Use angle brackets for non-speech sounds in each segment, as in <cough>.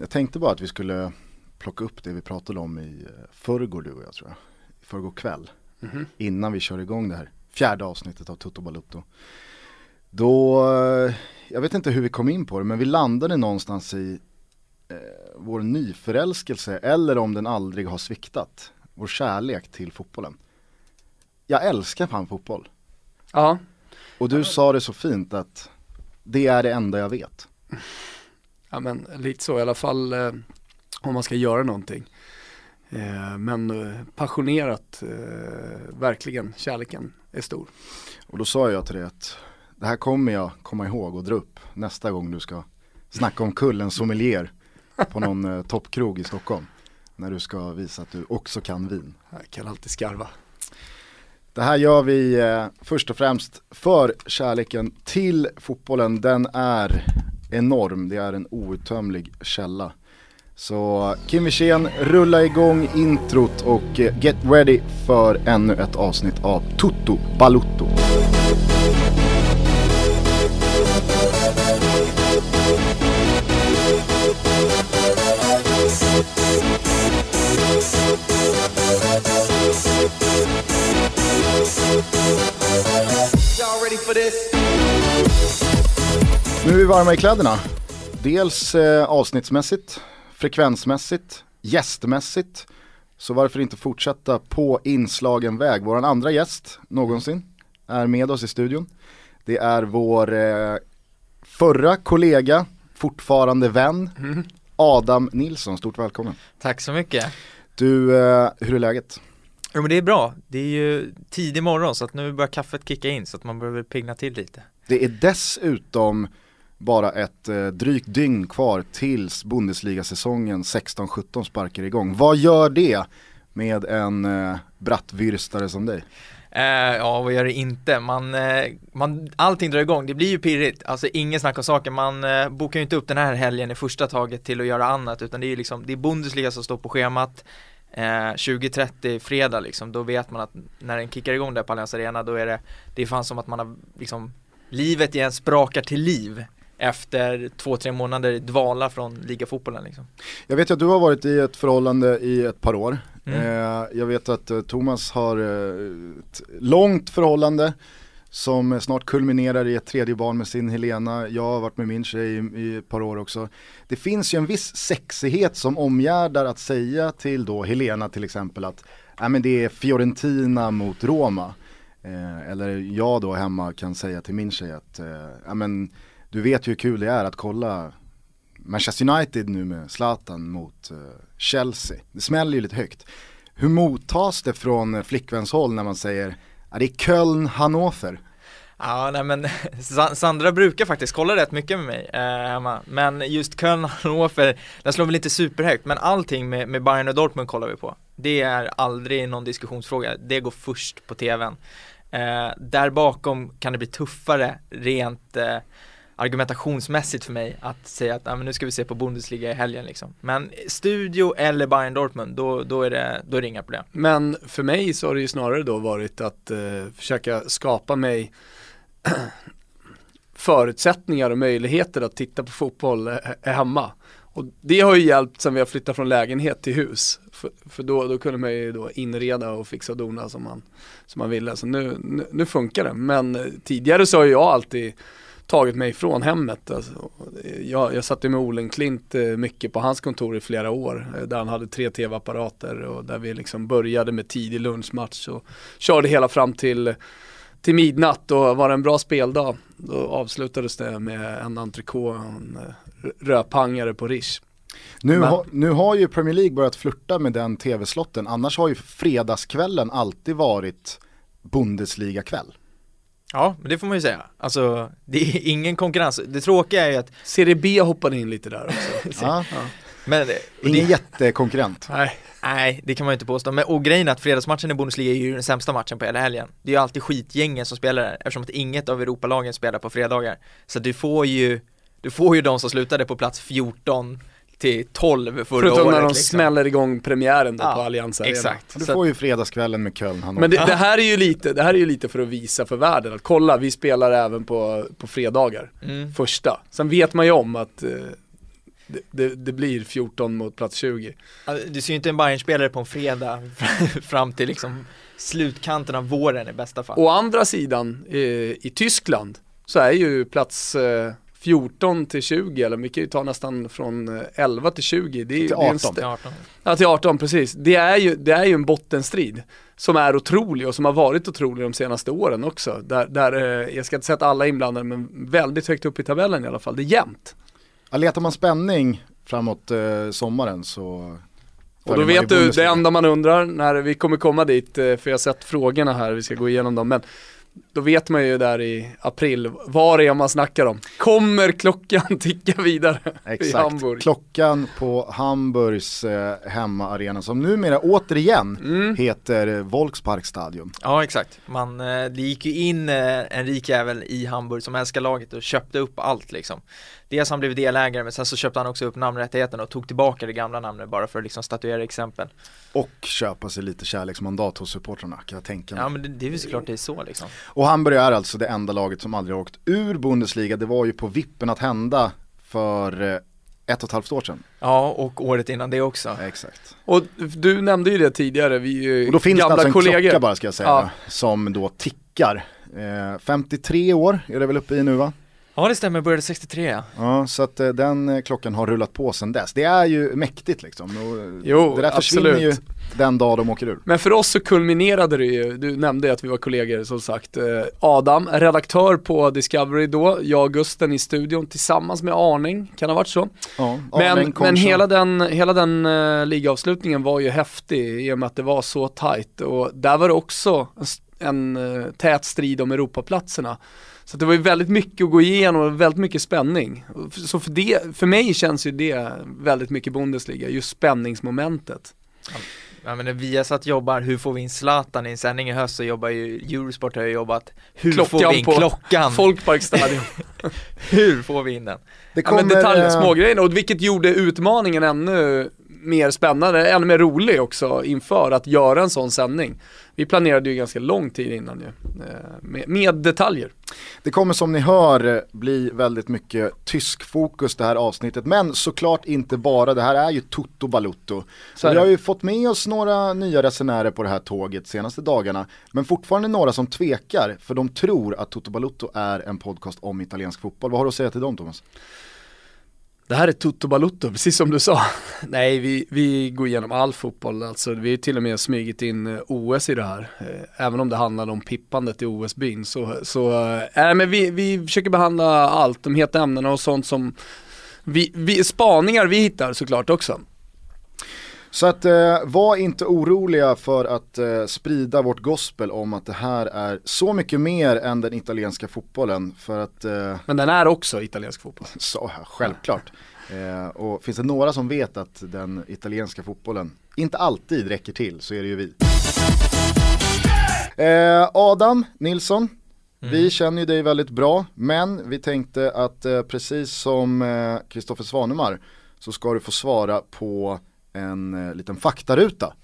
Jag tänkte bara att vi skulle plocka upp det vi pratade om i eh, förrgår du och jag tror jag. I förrgår kväll. Mhm. Innan vi kör igång det här fjärde avsnittet av Toto Balutto. Då, eh, jag vet inte hur vi kom in på det men vi landade någonstans i eh, vår nyförälskelse eller om den aldrig har sviktat. Vår kärlek till fotbollen. Jag älskar fan fotboll. Ja, Och du sa det så fint att det är det enda jag vet. Ja men lite så i alla fall eh, om man ska göra någonting. Eh, men eh, passionerat, eh, verkligen, kärleken är stor. Och då sa jag till dig att det här kommer jag komma ihåg och dra upp nästa gång du ska snacka om kullen sommelier på någon eh, toppkrog i Stockholm. När du ska visa att du också kan vin. Jag kan alltid skarva. Det här gör vi eh, först och främst för kärleken till fotbollen. Den är enorm, det är en outtömlig källa. Så Kim Wirsén, rulla igång introt och eh, get ready för ännu ett avsnitt av Toto Balutto. Y'all ready for this? Nu är vi varma i kläderna. Dels eh, avsnittsmässigt, frekvensmässigt, gästmässigt. Så varför inte fortsätta på inslagen väg. Vår andra gäst någonsin är med oss i studion. Det är vår eh, förra kollega, fortfarande vän, Adam Nilsson. Stort välkommen. Tack så mycket. Du, eh, hur är läget? Jo men det är bra. Det är ju tidig morgon så att nu börjar kaffet kicka in så att man behöver pigna till lite. Det är dessutom bara ett eh, drygt dygn kvar tills Bundesliga-säsongen 16-17 sparkar igång. Vad gör det med en eh, brattvyrstare som dig? Eh, ja, vad gör det inte? Man, eh, man, allting drar igång, det blir ju pirrigt. Alltså ingen snack om saken. Man eh, bokar ju inte upp den här helgen i första taget till att göra annat utan det är ju liksom, det är Bundesliga som står på schemat. Eh, 20.30 fredag liksom, då vet man att när den kickar igång där på Allianz Arena då är det, det är fan som att man har liksom, livet igen sprakar till liv efter två, tre månader dvala från ligafotbollen liksom. Jag vet att du har varit i ett förhållande i ett par år. Mm. Eh, jag vet att eh, Thomas har eh, ett långt förhållande som snart kulminerar i ett tredje barn med sin Helena. Jag har varit med min tjej i, i ett par år också. Det finns ju en viss sexighet som omgärdar att säga till då Helena till exempel att äh, men det är Fiorentina mot Roma. Eh, eller jag då hemma kan säga till min tjej att eh, men, du vet ju hur kul det är att kolla Manchester United nu med Zlatan mot eh, Chelsea. Det smäller ju lite högt. Hur mottas det från flickväns flickvänshåll när man säger att det är Köln, Hannover? Ja, nej men <laughs> Sandra brukar faktiskt kolla rätt mycket med mig eh, hemma Men just Köln, <laughs> Hannover, den slår väl inte superhögt Men allting med, med Bayern och Dortmund kollar vi på Det är aldrig någon diskussionsfråga, det går först på tvn eh, Där bakom kan det bli tuffare rent eh, argumentationsmässigt för mig att säga att ah, men nu ska vi se på Bundesliga i helgen liksom Men studio eller Bayern Dortmund, då, då, är det, då är det inga problem Men för mig så har det ju snarare då varit att eh, försöka skapa mig <clears throat> förutsättningar och möjligheter att titta på fotboll eh, hemma. Och det har ju hjälpt sen vi har flyttat från lägenhet till hus. För, för då, då kunde man ju då inreda och fixa och dona som man, som man ville. Så nu, nu, nu funkar det. Men eh, tidigare så har jag alltid tagit mig från hemmet. Alltså, jag, jag satt ju med Olenklint eh, mycket på hans kontor i flera år. eh, Där han hade tre tv-apparater och där vi liksom började med tidig lunchmatch och körde hela fram till, till midnatt och var det en bra speldag då avslutades det med en entrecote och en eh, rödpangare på Rish. Nu, Men- ha, nu har ju Premier League börjat flirta med den tv-slotten, annars har ju fredagskvällen alltid varit Bundesliga-kväll. Ja, men det får man ju säga Alltså, det är ingen konkurrens Det tråkiga är ju att Serie B hoppade in lite där också. <laughs> Ja, Men, och ingen det, jättekonkurrent. Nej, nej, det kan man ju inte påstå. Men, och grejen är att fredagsmatchen i Bundesliga är ju den sämsta matchen på hela helgen. Det är ju alltid skitgängen som spelar där, eftersom att inget av Europalagen spelar på fredagar. Så du får ju, du får ju de som slutade på plats 14 till 12 förra förutom året när de liksom. smäller igång premiären då Ja, på Allianz Arena. Exakt. Du får ju fredagskvällen med Köln, Hannover. Men det, det, här är ju lite, det här är ju lite för att visa för världen att kolla, vi spelar även på, på fredagar, Mm. första. Sen vet man ju om att eh, det, det, det blir 14 mot plats 20. Alltså, Du ser ju inte en Bayern-spelare på en fredag <laughs> fram till liksom slutkanten av våren i bästa fall. Å andra sidan, eh, i Tyskland, så är ju plats eh, 14 till 20, eller vi kan ju ta nästan från eh, 11 till 20. Det är, Till det är en 18. st- Till 18. Ja, till 18 precis. Det är, ju, det är ju en bottenstrid som är otrolig och som har varit otrolig de senaste åren också. Där, där eh, jag ska inte säga att alla är inblandade, men väldigt högt upp i tabellen i alla fall. Det är jämnt. Ja, letar man spänning framåt eh, sommaren så Och då vet du, det enda man undrar när vi kommer komma dit, eh, för jag har sett frågorna här, vi ska gå igenom dem, men då vet man ju där i april vad det är man snackar om. Kommer klockan <laughs> ticka vidare i Exakt, Hamburg? klockan på Hamburgs eh, hemmaarena som numera återigen Mm. heter Volksparkstadion. Ja exakt, man, eh, det gick ju in eh, en rik jävel i Hamburg som älskar laget och köpte upp allt liksom Dels han blev delägare men sen så köpte han också upp namnrättigheten och tog tillbaka det gamla namnet bara för att liksom statuera exempel Och köpa sig lite kärleksmandat hos supportrarna kan jag tänka mig. Ja men det, det är väl såklart det är så liksom Och Hamburg är alltså det enda laget som aldrig har åkt ur Bundesliga. Det var ju på vippen att hända för eh, ett och ett halvt år sedan. Ja och året innan det också Exakt. Och du nämnde ju det tidigare, vi är ju Och då finns det gamla alltså en kollegor. klocka bara ska jag säga, Ja. som då tickar. Eh, 53 år är det väl uppe i nu va? Ja det stämmer, började 63 ja så att eh, den eh, klockan har rullat på sedan dess. Det är ju mäktigt liksom. Och Jo, det där försvinner absolut. ju den dag de åker ur. Men för oss så kulminerade det ju, du nämnde att vi var kollegor som sagt. Eh, Adam, redaktör på Discovery då, jag och Gusten i studion tillsammans med Arning, kan ha varit så? Ja, Men, Arning, men hela den, hela den uh, ligavslutningen var ju häftig i och med att det var så tajt och där var det också en, en eh, tät strid om Europaplatserna. Så det var ju väldigt mycket att gå igenom och väldigt mycket spänning. Så för, det, för mig känns ju det väldigt mycket Bundesliga, just spänningsmomentet. Ja men när Viasat jobbar, hur får vi in Zlatan i en sändning i höst så jobbar ju Eurosport har ju jobbat Hur får Klockan vi in på klockan? Folkparkstadion. <laughs> Hur får vi in den? Det Ja, men kommer, detaljer, eh, smågrejer och vilket gjorde utmaningen ännu mer spännande, ännu mer rolig också inför att göra en sån sändning. Vi planerade ju ganska lång tid innan ju, eh, med, med detaljer. Det kommer som ni hör bli väldigt mycket tysk fokus det här avsnittet. Men såklart inte bara, det här är ju Toto Balutto. Så Vi har ju fått med oss några nya resenärer på det här tåget senaste dagarna. Men fortfarande några som tvekar för de tror att Toto Balutto är en podcast om italiensk fotboll. Vad har du att säga till dem Thomas? Det här är Toto Balutto, precis som du sa. <laughs> Nej, vi, vi går igenom all fotboll, alltså vi har till och med smugit in eh, OS i det här. Eh, även om det handlade om pippandet i OS-byn så, så äh, men vi, vi försöker behandla allt, de heta ämnena och sånt som vi, vi, spaningar vi hittar såklart också. Så att eh, var inte oroliga för att eh, sprida vårt gospel om att det här är så mycket mer än den italienska fotbollen. För att, eh, Men den är också italiensk fotboll. <laughs> så, självklart. Eh, och finns det några som vet att den italienska fotbollen inte alltid räcker till så är det ju vi. Eh, Adam Nilsson, vi känner ju dig väldigt bra men vi tänkte att eh, precis som Kristoffer Svanemar så ska du få svara på en eh, liten faktaruta.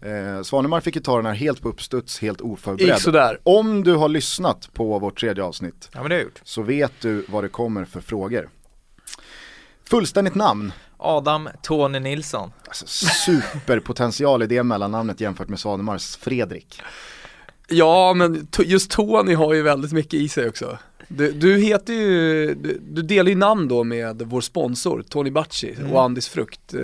Eh, Svanemar fick ju ta den här helt på uppstuds, helt oförberedd. sådär. Om du har lyssnat på vårt tredje avsnitt Ja men det har jag gjort så vet du vad det kommer för frågor. Fullständigt namn, Adam Tony Nilsson alltså superpotential i det mellannamnet jämfört med Svanemars Fredrik. Ja, men just Tony har ju väldigt mycket i sig också. Du, du heter ju, du, du delar ju namn då med vår sponsor Tony Bacci Mm. och Andis Frukt. Eh,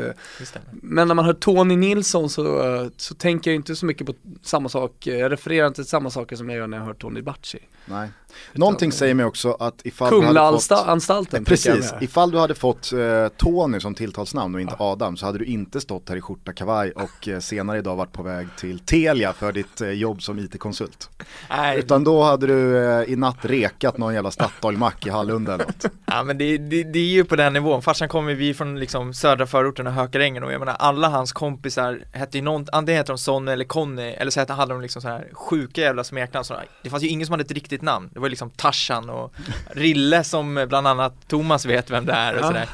Men när man hör Tony Nilsson så, eh, så tänker jag inte så mycket på samma sak, jag refererar inte till samma saker som jag gör när jag hör Tony Bacci. Nej. Någonting säger mig också att ifall du hade fått Kumlaanstalten Precis, ifall du hade fått eh, Tony som tilltalsnamn och inte Adam så hade du inte stått här i skjorta kavaj och eh, senare idag varit på väg till Telia för ditt eh, jobb som IT-konsult. Nej, Utan då hade du eh, i natt rekat någon jävla Statoil-mack i Hallunda eller något. <laughs> ja men det, det, det är ju på den nivån, farsan kommer vi från liksom södra förorten och Hökarängen och jag menar alla hans kompisar hette ju någon, antingen heter de Sonny eller Conny eller så hade de liksom så här sjuka jävla smeknamn. Det fanns ju ingen som hade ett riktigt namn, det var liksom Tarzan och Rille som bland annat Thomas vet vem det är och sådär.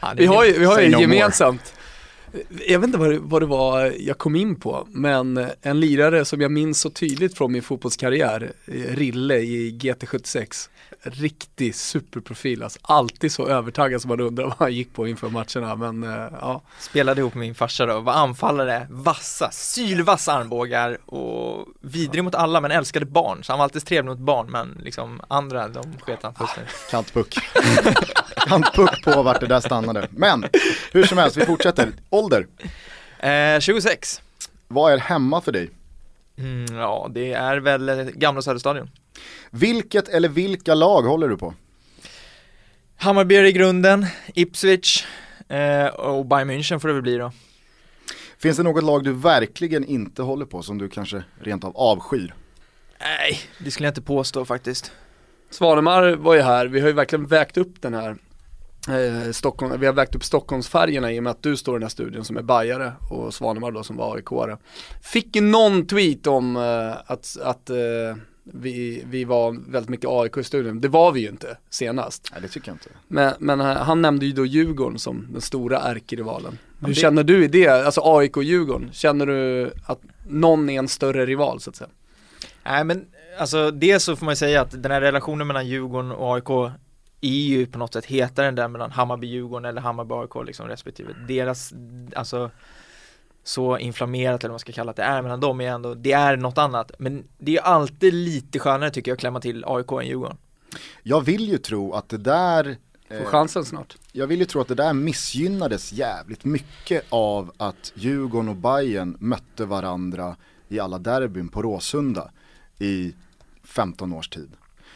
Ja, det Vi har ju, vi har ju gemensamt Jag vet inte vad det, vad det var jag kom in på, men en lirare som jag minns så tydligt från min fotbollskarriär, eh, Rille i GT76. Riktig superprofil, alltså alltid så övertaggad som man undrar vad han gick på inför matcherna, men eh, ja. Spelade ihop med min farsa då, var anfallare, vassa, sylvassa armbågar och vidrig mot alla men älskade barn. Så han var alltid trevlig mot barn men liksom andra, de sket han fullständigt. Kantpuck. <laughs> Kantpuck på vart det där stannade. Men hur som helst, vi fortsätter. Ålder, Eh, 26. vad är hemma för dig? Mm, ja, det är väl eh, gamla Söderstadion. Vilket eller vilka lag håller du på? Hammarby i grunden, Ipswich eh, och Bayern München får det väl bli då. Finns det något lag du verkligen inte håller på som du kanske rent av avskyr? Nej, det skulle jag inte påstå faktiskt. Svanemar var ju här, vi har ju verkligen vägt upp den här eh, Stockholm, vi har vägt upp Stockholmsfärgerna i och med att du står i den här studion som är bajare och Svanemar då som var AIK-are. Fick ju någon tweet om eh, att, att eh, vi, vi var väldigt mycket AIK i studion, det var vi ju inte senast. Nej det tycker jag inte. Men, men eh, han nämnde ju då Djurgården som den stora ärkerivalen. Hur det- känner du i det, alltså AIK och Djurgården? Känner du att någon är en större rival så att säga? Nej men alltså dels så får man ju säga att den här relationen mellan Djurgården och AIK är ju på något sätt hetare än den mellan Hammarby-Djurgården eller Hammarby-AIK liksom respektive. Deras, alltså så inflammerat eller vad man ska kalla det, det är mellan dem är ändå, det är något annat. Men det är alltid lite skönare tycker jag att klämma till AIK än Djurgården. Jag vill ju tro att det där Får eh, chansen snart. Jag vill ju tro att det där missgynnades jävligt mycket av att Djurgården och Bayern mötte varandra i alla derbyn på Råsunda i 15 års tid.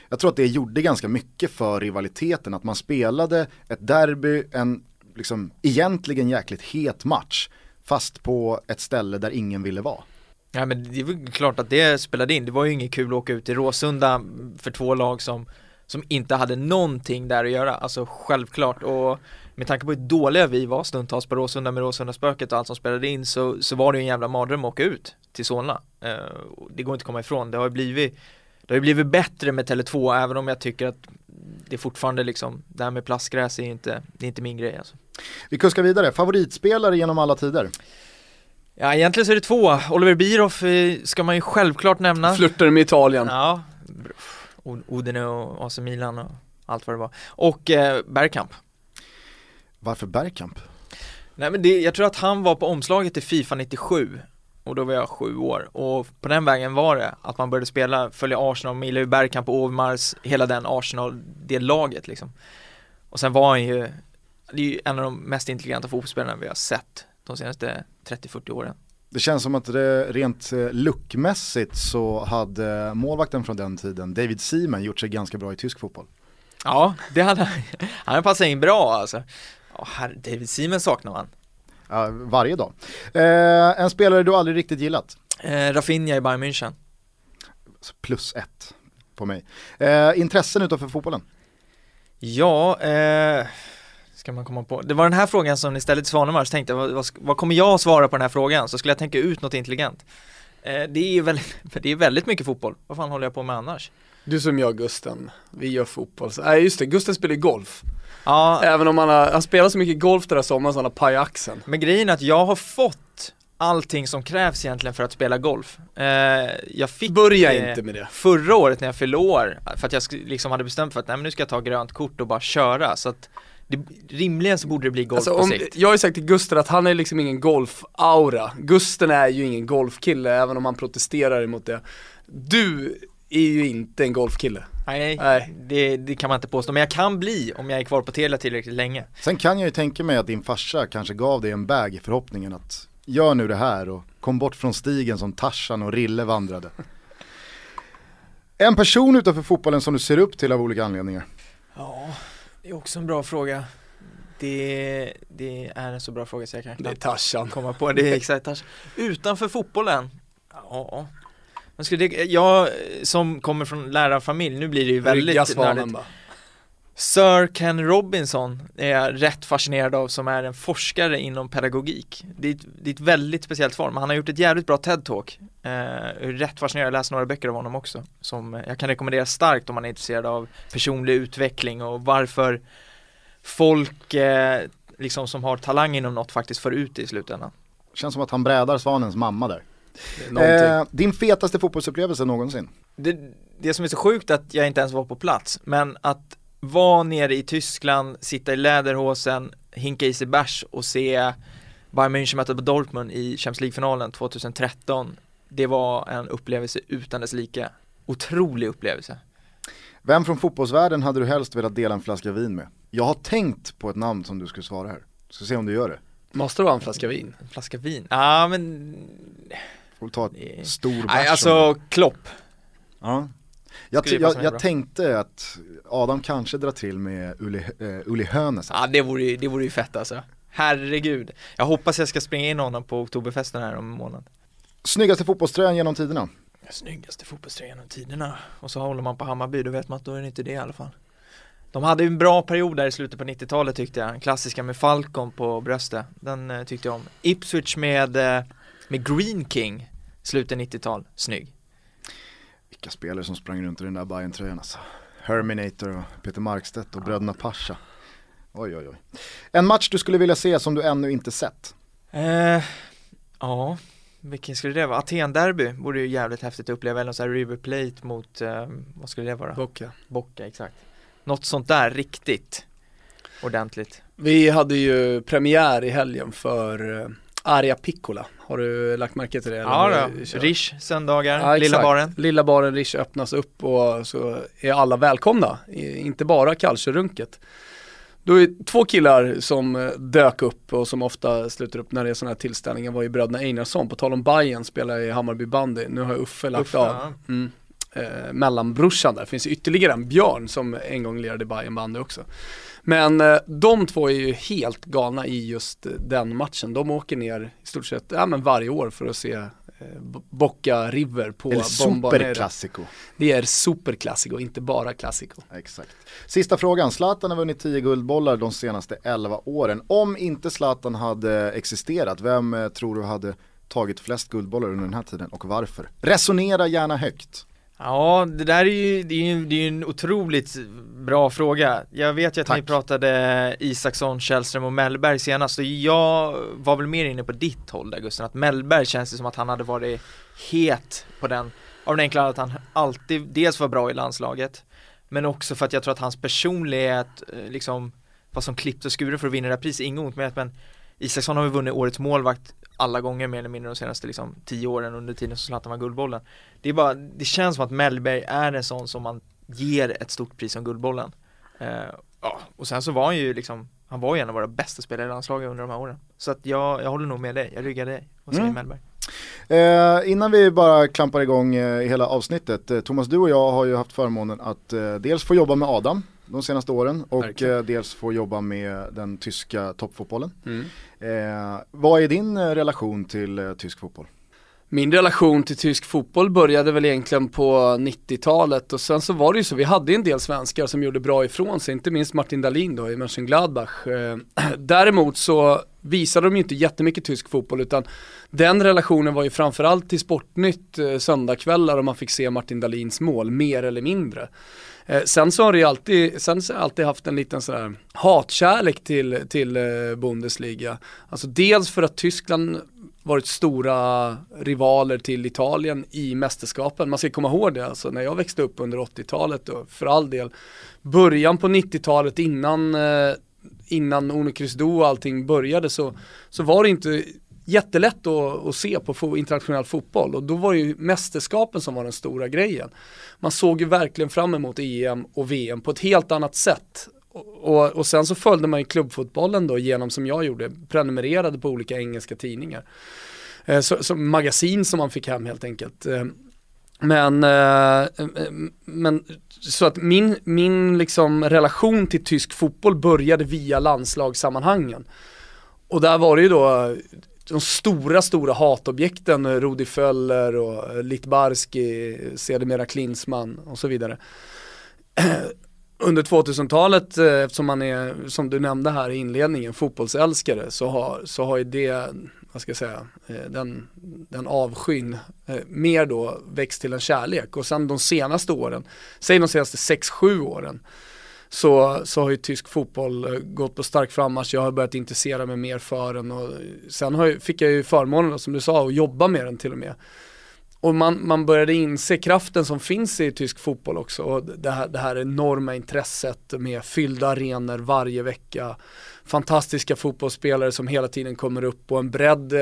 Jag tror att det gjorde ganska mycket för rivaliteten, att man spelade ett derby, en liksom egentligen jäkligt het match, fast på ett ställe där ingen ville vara. Ja men det är väl klart att det spelade in, det var ju inget kul att åka ut i Råsunda för två lag som som inte hade någonting där att göra, alltså självklart och med tanke på hur dåliga vi var stundtals på Råsunda med Råsundaspöket och allt som spelade in så, så var det ju en jävla mardröm att åka ut till Solna. Eh, det går inte att komma ifrån, det har ju blivit det har ju blivit bättre med Tele2 även om jag tycker att det är fortfarande liksom, det här med plastgräs är inte, det är inte min grej alltså. Vi kuskar vidare, favoritspelare genom alla tider. Ja egentligen så är det två, Oliver Bierhoff eh, ska man ju självklart nämna. Flörtar med Italien. Ja, O- Udine och AC Milan och allt vad det var. Och eh, Bergkamp. Varför Bergkamp? Nej men det, jag tror att han var på omslaget till Fifa 97 och då var jag sju år och på den vägen var det att man började spela, följa Arsenal, Ilja Bergkamp och Overmars, hela den Arsenal, det laget liksom. Och sen var han ju, det är ju en av de mest intelligenta fotbollsspelarna vi har sett de senaste 30-40 åren. Det känns som att det rent eh, lookmässigt så hade målvakten från den tiden, David Seaman, gjort sig ganska bra i tysk fotboll. Ja, det hade han, han hade passat in bra alltså. Herre, David Seaman saknar man. Ja, varje dag. Eh, en spelare du aldrig riktigt gillat? Eh, Rafinha i Bayern München. Plus ett på mig. Eh, intressen utanför fotbollen? Ja, eh, ska man komma på. Det var den här frågan som ni ställde till Svanemar, så tänkte jag, vad, vad, vad kommer jag att svara på den här frågan? Så skulle jag tänka ut något intelligent. Eh, det är väldigt, <laughs> det är väldigt mycket fotboll. Vad fan håller jag på med annars? Du som jag Gusten, vi gör fotboll. Nej just det, Gusten spelar ju golf. Ja, Även om han har, han spelar så mycket golf den här sommaren så han har paj axeln. men grejen är att jag har fått allting som krävs egentligen för att spela golf. Eh, jag fick Börja eh, inte med det. förra året när jag fyllde år, för att jag liksom hade bestämt för att nej men nu ska jag ta grönt kort och bara köra. Så att det, rimligen så borde det bli golf Alltså, på om, sikt. jag har ju sagt till Gusten att han är liksom ingen golf-aura. Gusten är ju ingen golfkille även om han protesterar emot det. Du är ju inte en golfkille. Nej, Nej. Det, det kan man inte påstå, men jag kan bli om jag är kvar på Telia tillräckligt länge. Sen kan jag ju tänka mig att din farsa kanske gav dig en bag i förhoppningen att gör nu det här och kom bort från stigen som Tarzan och Rille vandrade. En person utanför fotbollen som du ser upp till av olika anledningar. Ja, det är också en bra fråga. Det, det är en så bra fråga så jag kan Det är knappt Tarzan. komma på det exakt. Tarzan. Utanför fotbollen? Ja. Men skulle det, jag som kommer från lärarfamilj, nu blir det ju väldigt svanen nördigt. bara. Sir Ken Robinson är jag rätt fascinerad av som är en forskare inom pedagogik. Det är ett, det är ett väldigt speciellt form. Han har gjort ett jävligt bra TED-talk. Eh, jag är rätt fascinerad, jag läst några böcker av honom också. Som jag kan rekommendera starkt om man är intresserad av personlig utveckling och varför folk, eh, liksom som har talang inom något faktiskt får ut det i slutändan. Känns som att han brädar Svanens mamma där. Eh, din fetaste fotbollsupplevelse någonsin? Det, det som är så sjukt att jag inte ens var på plats, men att vara nere i Tyskland, sitta i läderhosen, hinka i sig bärs och se Bayern München möta Dortmund i Champions League-finalen 2013 Det var en upplevelse utan dess like Otrolig upplevelse Vem från fotbollsvärlden hade du helst velat dela en flaska vin med? Jag har tänkt på ett namn som du skulle svara här. Ska se om du gör det. Måste det vara en flaska vin? En flaska vin? Ja ah, men Får ta ett stor bärs Nej alltså Klopp. Ja. Jag, jag, jag tänkte att Adam kanske drar till med Uli, uh, Uli Hoeneß. Ja det vore ju, det vore ju fett alltså. Herregud. Jag hoppas jag ska springa in honom på Oktoberfesten här om en månad. Snyggaste fotbollströjan genom tiderna? Snyggaste fotbollströjan genom tiderna. Och så håller man på Hammarby, då vet man att då är det inte det i alla fall. De hade ju en bra period där i slutet på 90-talet tyckte jag, den klassiska med Falcon på bröstet. Den eh, tyckte jag om. Ipswich med, eh, med Green King Slutet 90-tal, snygg Vilka spelare som sprang runt i den där bayern tröjan alltså. Herminator och Peter Markstedt och bröderna Pascha. Oj oj oj. En match du skulle vilja se som du ännu inte sett? eh, Ja, vilken skulle det vara? Aten-derby vore ju jävligt häftigt att uppleva, eller någon sån här River Plate mot, eh, vad skulle det vara? Bocca. Bocca, exakt Något sånt där riktigt ordentligt Vi hade ju premiär i helgen för uh, Aria Piccola. Har du lagt märke till det? eller Ja då? Rish söndagar, Ja, lilla baren Lilla baren Rish öppnas upp och så är alla välkomna, inte bara Kalsjörunket. Då är två killar som eh, dök upp och som ofta slutar upp när det är sådana här tillställningar var ju bröderna Einarsson, på tal om Bayern spelar i Hammarby bandy, nu har Uffe lagt Uffe, av. Mm. Eh, mellanbrorsan där, finns ytterligare en Björn som en gång lirade i Bayern bandy också. Men eh, de två är ju helt galna i just eh, den matchen. De åker ner i stort sett ja, men varje år för att se eh, Bo- Bocca River på Eller Bombonera. superklassiko. Det är superklassiko, inte bara klassiko. Exakt. Sista frågan, Zlatan har vunnit 10 guldbollar de senaste 11 åren. Om inte Zlatan hade existerat, vem tror du hade tagit flest guldbollar under den här tiden och varför? Resonera gärna högt. Ja, det där är ju, det är ju, det är en otroligt bra fråga Jag vet ju att ni Tack. pratade Isaksson, Källström och Mellberg senast och jag var väl mer inne på ditt håll där Gusten, att Mellberg känns det som att han hade varit het på den Av den enkla att han alltid dels var bra i landslaget Men också för att jag tror att hans personlighet eh, liksom var som klippt och skuren för att vinna det här priset, inget ont med men Isaksson har ju vunnit årets målvakt alla gånger mer eller mindre de senaste liksom tio åren under tiden som Zlatan var Guldbollen Det är bara, det känns som att Mellberg är en sån som man ger ett stort pris som Guldbollen eh, Ja, och sen så var han ju liksom Han var ju en av våra bästa spelare i landslaget under de här åren Så att jag, jag håller nog med dig, jag ryggar dig och säger Mm. Mellberg Eh, innan vi bara klampar igång eh, hela avsnittet, eh, Thomas du och jag har ju haft förmånen att eh, dels få jobba med Adam de senaste åren och eh, dels få jobba med den tyska toppfotbollen. Mm. Eh, vad är din eh, relation till eh, tysk fotboll? Min relation till tysk fotboll började väl egentligen på 90-talet och sen så var det ju så, vi hade en del svenskar som gjorde bra ifrån sig, inte minst Martin Dahlin då i Mönchengladbach. Eh, <clears throat> däremot så visade de ju inte jättemycket tysk fotboll utan den relationen var ju framförallt till Sportnytt eh, söndagkvällar och man fick se Martin Dahlins mål, mer eller mindre. Eh, sen så har det ju alltid, sen så har jag alltid haft en liten sådär hatkärlek till, till Bundesliga. Alltså dels för att Tyskland varit stora rivaler till Italien i mästerskapen. Man ska komma ihåg det, alltså när jag växte upp under 80-talet och för all del början på 90-talet innan, eh, innan Uno Kryssdo och allting började så, så var det inte jättelätt att, att se på internationell fotboll och då var det ju mästerskapen som var den stora grejen. Man såg ju verkligen fram emot EM och VM på ett helt annat sätt. Och, och, sen så följde man ju klubbfotbollen då genom som jag gjorde, prenumererade på olika engelska tidningar. Eh, så, som magasin som man fick hem helt enkelt. Eh, men, eh, men så att min, min liksom relation till tysk fotboll började via landslagssammanhangen. Och där var det ju då eh, de stora, stora hatobjekten, eh, Rudi Föller och eh, Litbarski, sedermera Klinsmann och så vidare. <clears throat> Under 2000-talet, eh, eftersom man är, som du nämnde här i inledningen, fotbollsälskare, så har, så har ju det, vad ska jag säga, eh, den, den avskyn eh, mer då växt till en kärlek. Och sen de senaste åren, säg de senaste 6-7 åren, så, så har ju tysk fotboll gått på stark frammarsch. Jag har börjat intressera mig mer för den och sen har jag, fick jag ju förmånen, som du sa, att jobba med den till och med. Och man, man började inse kraften som finns i tysk fotboll också. Och det, här, det här enorma intresset med fyllda arenor varje vecka. Fantastiska fotbollsspelare som hela tiden kommer upp och en bredd.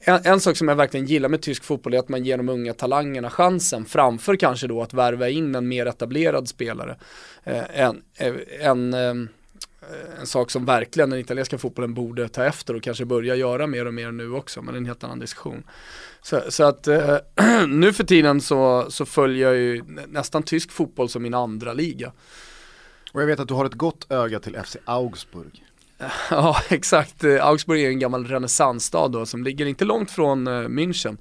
En, en, sak som jag verkligen gillar med tysk fotboll är att man ger de unga talangerna chansen framför kanske då att värva in en mer etablerad spelare. Eh, en, eh, en, en en sak som verkligen den italienska fotbollen borde ta efter och kanske börja göra mer och mer nu också, men det är en helt annan diskussion. Så, så att eh, <clears throat> nu för tiden så, så följer jag ju nästan tysk fotboll som min andra liga. Och jag vet att du har ett gott öga till FC Augsburg. <laughs> ja, exakt. Augsburg är en gammal renässansstad då som ligger inte långt från uh, München.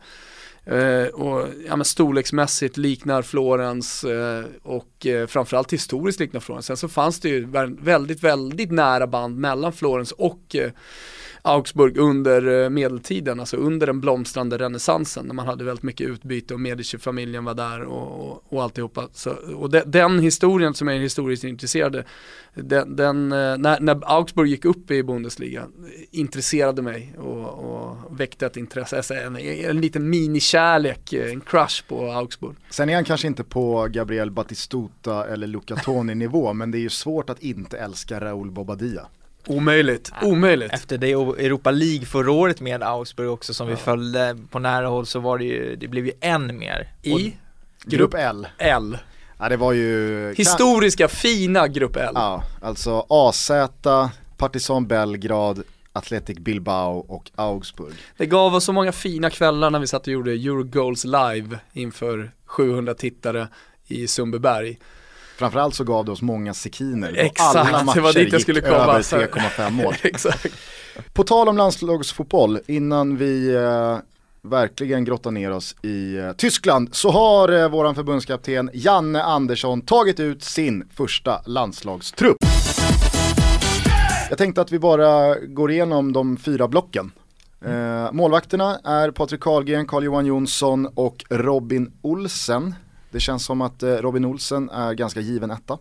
Uh, och ja, men storleksmässigt liknar Florens uh, och uh, framförallt historiskt liknar Florens. Sen så fanns det ju väldigt, väldigt nära band mellan Florens och Augsburg under eh, medeltiden, alltså under den blomstrande renässansen när man hade väldigt mycket utbyte och Medici-familjen var där och, och, och alltihopa. Så, och de, den historien som jag är historiskt intresserad den, den, eh, när, när Augsburg gick upp i Bundesliga intresserade mig och, och väckte ett intresse, alltså en, en liten minikärlek, eh, en crush på Augsburg. Sen är han kanske inte på Gabriel Batistuta eller Luca Toni nivå men det är ju svårt att inte älska Raúl Bobadilla. Omöjligt, omöjligt. Efter det Europa League förra året med Augsburg också som ja. vi följde på nära håll så var det ju, det blev ju än mer. I? Grupp L. L. Ja det var ju Historiska fina Grupp L. Ja, alltså AZ, Partizan Belgrad, Athletic Bilbao och Augsburg. Det gav oss så många fina kvällar när vi satt och gjorde Eurogoals live inför 700 tittare i Sundbyberg. Framförallt så gav det oss många sekiner Exakt, alla matcher det var dit jag skulle komma. över 3,5 mål. <laughs> Exakt. På tal om landslagsfotboll, innan vi eh, verkligen grottar ner oss i eh, Tyskland så har eh, våran förbundskapten Janne Andersson tagit ut sin första landslagstrupp. Jag tänkte att vi bara går igenom de fyra blocken. Eh, målvakterna är Patrik Karlgren, Carl-Johan Jonsson och Robin Olsen. Det känns som att eh, Robin Olsen är ganska given etta.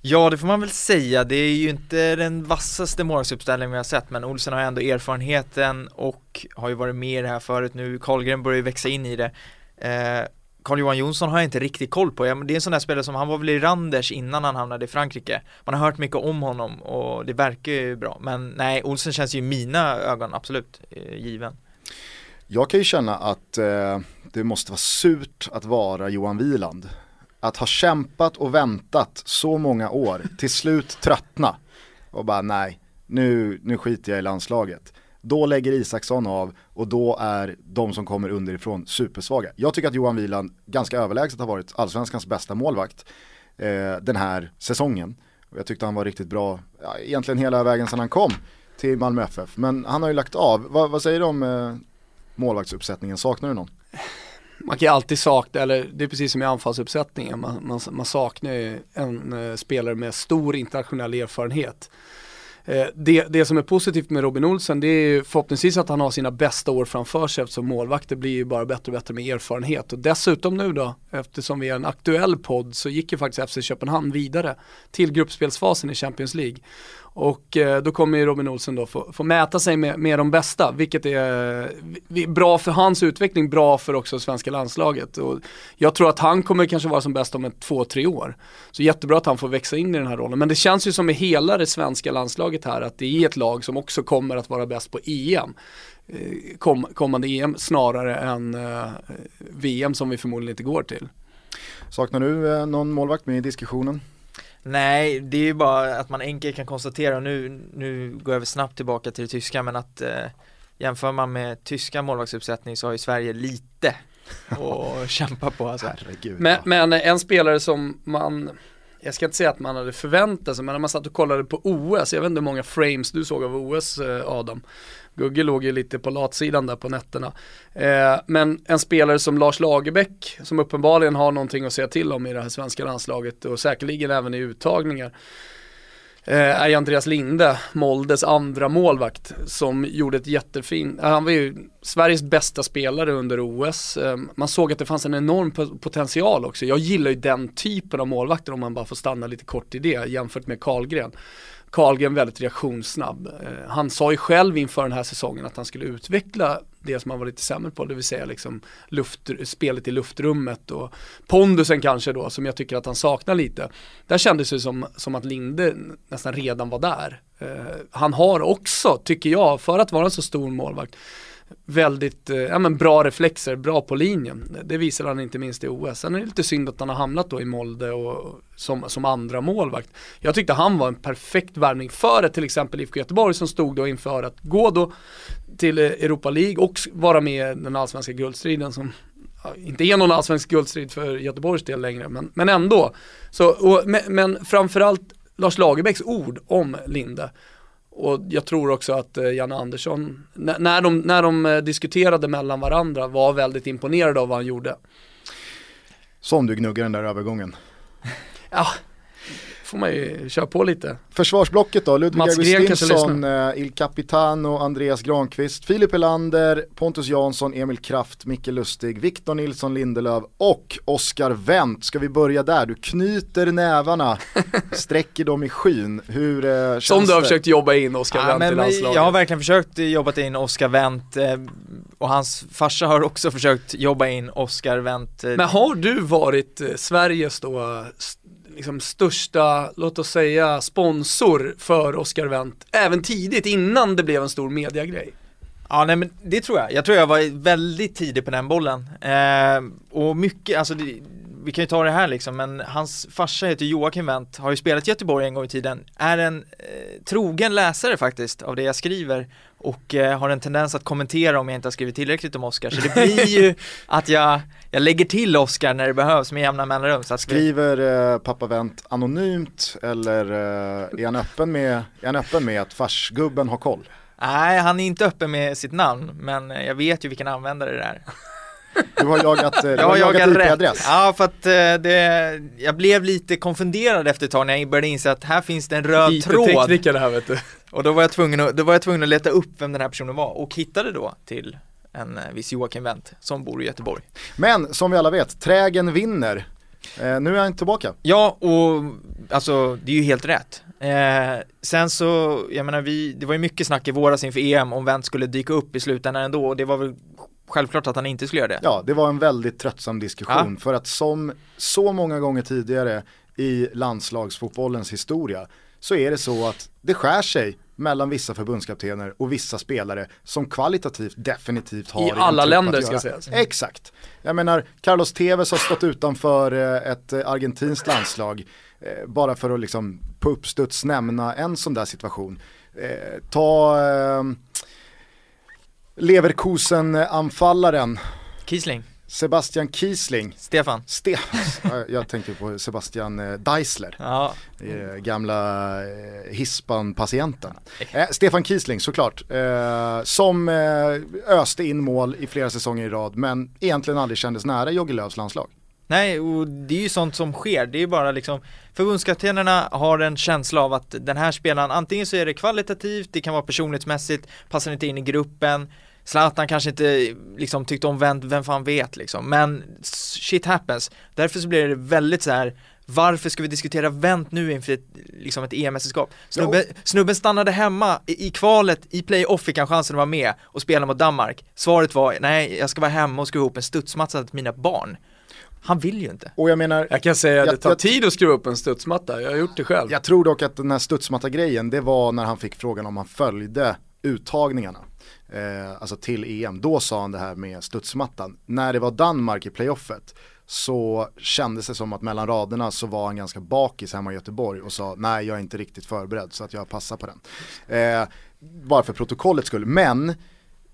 Ja det får man väl säga, det är ju inte den vassaste målvaktsuppställningen vi har sett men Olsen har ändå erfarenheten och har ju varit med i det här förut. Nu, Karlgren börjar ju växa in i det. Eh, Carl-Johan Jonsson har jag inte riktigt koll på, det är en sån där spelare som, han var väl i Randers innan han hamnade i Frankrike. Man har hört mycket om honom och det verkar ju bra, men nej, Olsen känns ju i mina ögon absolut eh, given. Jag kan ju känna att eh, det måste vara surt att vara Johan Wieland. Att ha kämpat och väntat så många år, till slut tröttna och bara nej, nu, nu skiter jag i landslaget. Då lägger Isaksson av och då är de som kommer underifrån supersvaga. Jag tycker att Johan Wieland ganska överlägset har varit allsvenskans bästa målvakt eh, den här säsongen. Och jag tyckte han var riktigt bra, ja, egentligen hela vägen sedan han kom till Malmö FF. Men han har ju lagt av. Va, vad säger du om eh, målvaktsuppsättningen, saknar du någon? man kan ju alltid sakna, eller det är precis som i anfallsuppsättningen, man, man, man saknar ju en eh, spelare med stor internationell erfarenhet. Eh, det, det som är positivt med Robin Olsen det är ju förhoppningsvis att han har sina bästa år framför sig eftersom målvakter blir ju bara bättre och bättre med erfarenhet. Och dessutom nu då, eftersom vi är en aktuell podd så gick ju faktiskt FC Köpenhamn vidare till gruppspelsfasen i Champions League. Och eh, då kommer ju Robin Olsen då få, få mäta sig med, med de bästa, vilket är bra för hans utveckling, bra för också svenska landslaget. Och jag tror att han kommer kanske vara som bäst om ett två, tre år. Så jättebra att han får växa in i den här rollen. Men det känns ju som i hela det svenska landslaget här att det är ett lag som också kommer att vara bäst på EM. Eh, kom, kommande EM snarare än eh, VM som vi förmodligen inte går till. Saknar du eh, någon målvakt med i diskussionen? Nej, det är ju bara att man enkelt kan konstatera, och nu, nu går jag snabbt tillbaka till det tyska, men att eh, jämför man med tyska målvaktsuppsättning så har ju Sverige lite <laughs> att kämpa på alltså. Herregud, men, men en spelare som man jag ska inte säga att man hade förväntat sig, men när man satt och kollade på OS, jag vet inte hur många frames du såg av OS eh, Adam. Gugge låg ju lite på latsidan där på nätterna. Eh, men en spelare som Lars Lagerbäck, som uppenbarligen har någonting att säga till om i det här svenska landslaget och säkerligen även i uttagningar. eh, är Andreas Linde, Moldes andra målvakt, som gjorde ett jättefint, eh, han var ju Sveriges bästa spelare under OS. Eh, man såg att det fanns en enorm potential också. Jag gillar ju den typen av målvakter om man bara får stanna lite kort i det jämfört med Karlgren. Karlgren väldigt reaktionssnabb. Eh, han sa ju själv inför den här säsongen att han skulle utveckla det som han var lite sämre på, det vill säga liksom luft, spelet i luftrummet och pondusen kanske då, som jag tycker att han saknar lite. Där kändes det som, som att Linde nästan redan var där. Eh, han har också, tycker jag, för att vara en så stor målvakt, väldigt eh, ja, men bra reflexer, bra på linjen. Det visar han inte minst i OS. Sen är det lite synd att han har hamnat då i Molde och som, som andra målvakt. Jag tyckte han var en perfekt värvning för ett till exempel IFK Göteborg som stod då inför att gå då till eh, Europa League och vara med i den allsvenska guldstriden som inte är någon allsvensk guldstrid för Göteborgs del längre, men, men ändå. Så, och, men, men framförallt Lars Lagerbäcks ord om Linde och jag tror också att eh, Janne Andersson, när de, när de eh, diskuterade mellan varandra, var väldigt imponerade av vad han gjorde. Som du gnuggar den där övergången. ja, får man ju köra på lite. Försvarsblocket då, Ludvig Augustinsson, eh, Il Capitano, Andreas Granqvist, Filip Elander, Pontus Jansson, Emil Kraft, Micke Lustig, Victor Nilsson Lindelöf och Oskar Wendt. Ska vi börja där? Du knyter nävarna, <laughs> sträcker dem i skyn. Hur eh, känns Som du har det? försökt jobba in Oskar Ja, Wendt i men landslaget. jag har verkligen försökt jobba in Oscar Wendt eh, och hans farsa har också försökt jobba in Oscar Wendt. eh, Men har du varit eh, Sveriges då liksom största, låt oss säga, sponsor för Oscar Wendt, även tidigt innan det blev en stor mediagrej? Ja nej men det tror jag. Jag tror jag var väldigt tidig på den bollen. Eh, och mycket, alltså det, vi kan ju ta det här liksom, men hans farsa heter Joakim Wendt, har ju spelat i Göteborg en gång i tiden, är en eh, trogen läsare faktiskt av det jag skriver och eh, har en tendens att kommentera om jag inte har skrivit tillräckligt om Oscar. Så det blir <laughs> ju att jag, jag lägger till Oscar när det behövs med jämna mellanrum. Så att Skriver eh, pappa Wendt anonymt eller eh, är, han öppen med, är han öppen med att farsgubben har koll? nej, han är inte öppen med sitt namn, men eh, jag vet ju vilken användare det är. Du har jagat, eh, du Jag har jagat rätt. IP-adress. Ja, för att eh, det, jag blev lite konfunderad efter ett tag när jag började inse att här finns det en röd tråd. IT-tekniker det här vet du. Och då var, jag tvungen att, då var jag tvungen att leta upp vem den här personen var och hittade då till en eh, viss Joakim Wendt som bor i Göteborg. Men som vi alla vet, trägen vinner. Eh, nu är han tillbaka. Ja, och alltså det är ju helt rätt. Eh, sen så, jag menar vi, det var ju mycket snack i våras inför EM om Wendt skulle dyka upp i slutändan ändå och det var väl självklart att han inte skulle göra det. Ja, det var en väldigt tröttsam diskussion för att som så många gånger tidigare i landslagsfotbollens historia så är det så att det skär sig mellan vissa förbundskaptener och vissa spelare som kvalitativt definitivt har I alla länder ska sägas. Exakt. Jag menar, Carlos Tevez har stått utanför eh, ett eh, argentinskt landslag eh, bara för att liksom på uppstuds nämna en sån där situation. Ta eh, Leverkusen-anfallaren Kisling, Sebastian Kiesling. Stefan. Stefan, jag tänkte på Sebastian eh, Deisler, Ja, eh, gamla eh, Hispan-patienten. Eh, Stefan Kiesling såklart, eh, som öste in mål i flera säsonger i rad men egentligen aldrig kändes nära Jogge Lööfs landslag. Nej, och det är ju sånt som sker. Det är bara liksom Förbundskaptenerna har en känsla av att den här spelaren, antingen så är det kvalitativt, det kan vara personlighetsmässigt, passar inte in i gruppen Zlatan kanske inte liksom tyckte om vem, vem fan vet liksom, men shit happens. Därför så blir det väldigt så här varför ska vi diskutera vänt nu inför ett, liksom ett EM-mästerskap? Snubben, snubben stannade hemma i, i kvalet, i playoff fick han chansen att vara med och spela mot Danmark. Svaret var, nej jag ska vara hemma och skruva ihop en studsmatta till mina barn. Han vill ju inte. Och jag menar, Jag kan säga att det tar jag- tid att skruva upp en studsmatta, jag har gjort det själv. jag tror dock att den här studsmatta-grejen, det var när han fick frågan om han följde uttagningarna. Eh, alltså till EM, då sa han det här med studsmattan. När det var Danmark i playoffet så kändes det som att mellan raderna så var han ganska bakis hemma i Göteborg och sa nej jag är inte riktigt förberedd så att jag passar på den. Eh, bara för protokollets skull, men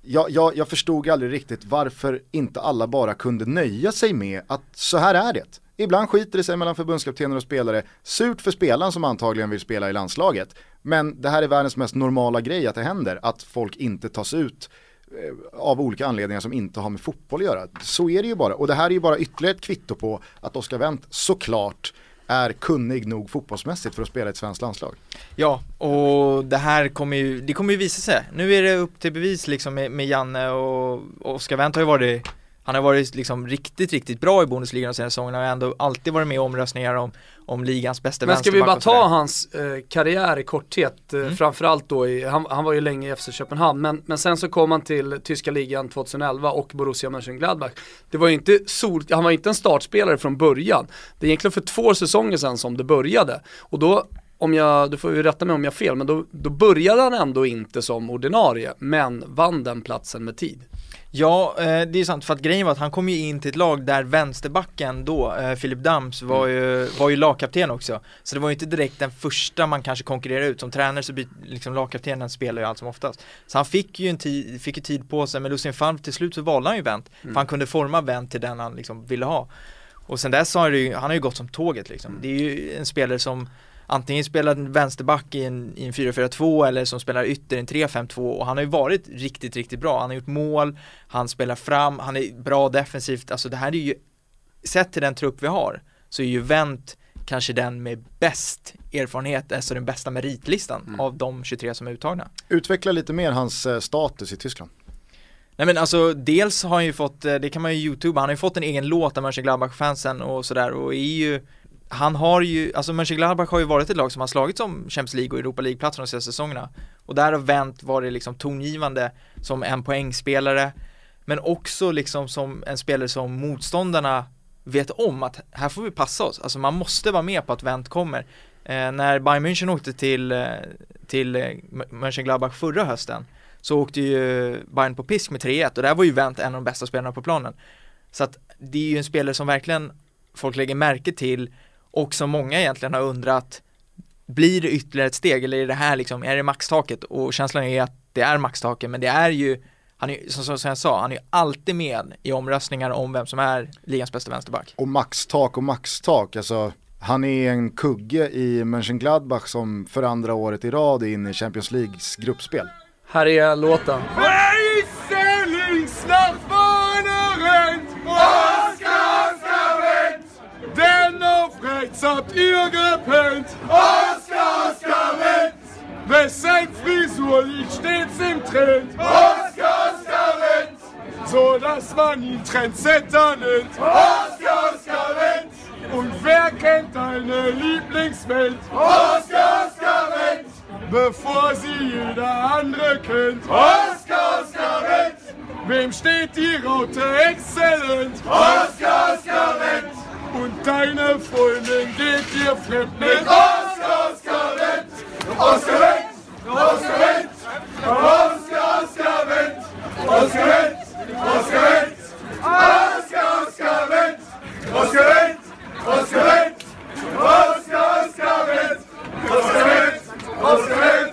jag, jag, jag förstod aldrig riktigt varför inte alla bara kunde nöja sig med att så här är det. Ibland skiter det sig mellan förbundskaptener och spelare, surt för spelaren som antagligen vill spela i landslaget. Men det här är världens mest normala grej att det händer, att folk inte tas ut eh, av olika anledningar som inte har med fotboll att göra. Så är det ju bara, och det här är ju bara ytterligare ett kvitto på att Oscar Wendt såklart är kunnig nog fotbollsmässigt för att spela i ett svenskt landslag. Ja, och det här kommer ju, det kommer ju visa sig. Nu är det upp till bevis liksom med, med Janne och, och Oskar Wendt har ju varit han har varit liksom riktigt, riktigt bra i Bundesliga de senaste säsongerna och ändå alltid varit med i omröstningar om, om ligans bästa Men ska vi bara ta hans eh, karriär i korthet, eh, Mm. framförallt då i, han, han var ju länge i FC Köpenhamn, men, men sen så kom han till tyska ligan 2011 och Borussia Mönchengladbach. Det var ju inte sol, han var inte en startspelare från början. Det är egentligen för två säsonger sedan som det började. Och då, om jag, du får ju rätta mig om jag har fel, men då, då började han ändå inte som ordinarie, men vann den platsen med tid. Ja, eh, det är sant för att grejen var att han kom ju in till ett lag där vänsterbacken då, eh, Filip Dams, var ju, var ju lagkapten också. Så det var ju inte direkt den första man kanske konkurrerade ut. Som tränare så blir liksom lagkaptenen spelar ju allt som oftast. Så han fick ju en tid, fick ju tid på sig, men Lucien Favre till slut så valde han ju Wendt. För han kunde forma Wendt till den han liksom ville ha. Och sen dess har det ju, han har ju gått som tåget liksom. Det är ju en spelare som antingen spelar en vänsterback i en, i en 4-4-2 eller som spelar ytter i en 3-5-2 och han har ju varit riktigt, riktigt bra. Han har gjort mål, han spelar fram, han är bra defensivt. Alltså det här är ju, sett till den trupp vi har, så är ju Wendt kanske den med bäst erfarenhet, alltså den bästa meritlistan av de 23 som är uttagna. Utveckla lite mer hans eh, status i Tyskland. Nej men alltså dels har han ju fått, eh, det kan man ju youtuba, han har ju fått en egen låt av Mönchengladbach-fansen och sådär och är ju han har ju, alltså Mönchengladbach har ju varit ett lag som har slagits om Champions League och Europa League-platser de senaste säsongerna. Och där har Wendt varit liksom tongivande som en poängspelare men också liksom som en spelare som motståndarna vet om att här får vi passa oss, alltså man måste vara med på att Wendt kommer. Eh, när Bayern München åkte till, eh, till eh, Mönchengladbach förra hösten så åkte ju Bayern på pisk med 3-1 och där var ju Wendt en av de bästa spelarna på planen. Så att det är ju en spelare som verkligen folk lägger märke till och som många egentligen har undrat blir det ytterligare ett steg eller är det här liksom, är det maxtaket? Och känslan är att det är maxtaket men det är ju han är, som, som, jag sa, han är ju alltid med i omröstningar om vem som är ligans bästa vänsterback. Och maxtak och maxtak, alltså han är en kugge i Mönchengladbach som för andra året i rad är inne i Champions Leagues gruppspel. Här är låten. Links was habt ihr gepennt? Oscar, Oscar Wendt! Wessen Frisur liegt stets im Trend? Oscar, Oscar Wendt! So dass man ihn Trendsetter nennt. Oscar, Oscar Wendt! Und wer kennt deine Lieblingswelt? Oscar, Oscar Wendt! Bevor sie jeder andere kennt. Oscar, Oscar Wendt! Wem steht die Raute exzellent? Oscar, Oscar Wendt! und deine Freundin geht dir fremd mit Oscar-Skalett, Oscar-Skalett, Oscar-Skalett, Oscar-Skalett, Oscar-Skalett, Oscar-Skalett, Oscar-Skalett, Oscar-Skalett, Oscar-Skalett, Oscar-Skalett, Oscar-Skalett, Oscar-Skalett,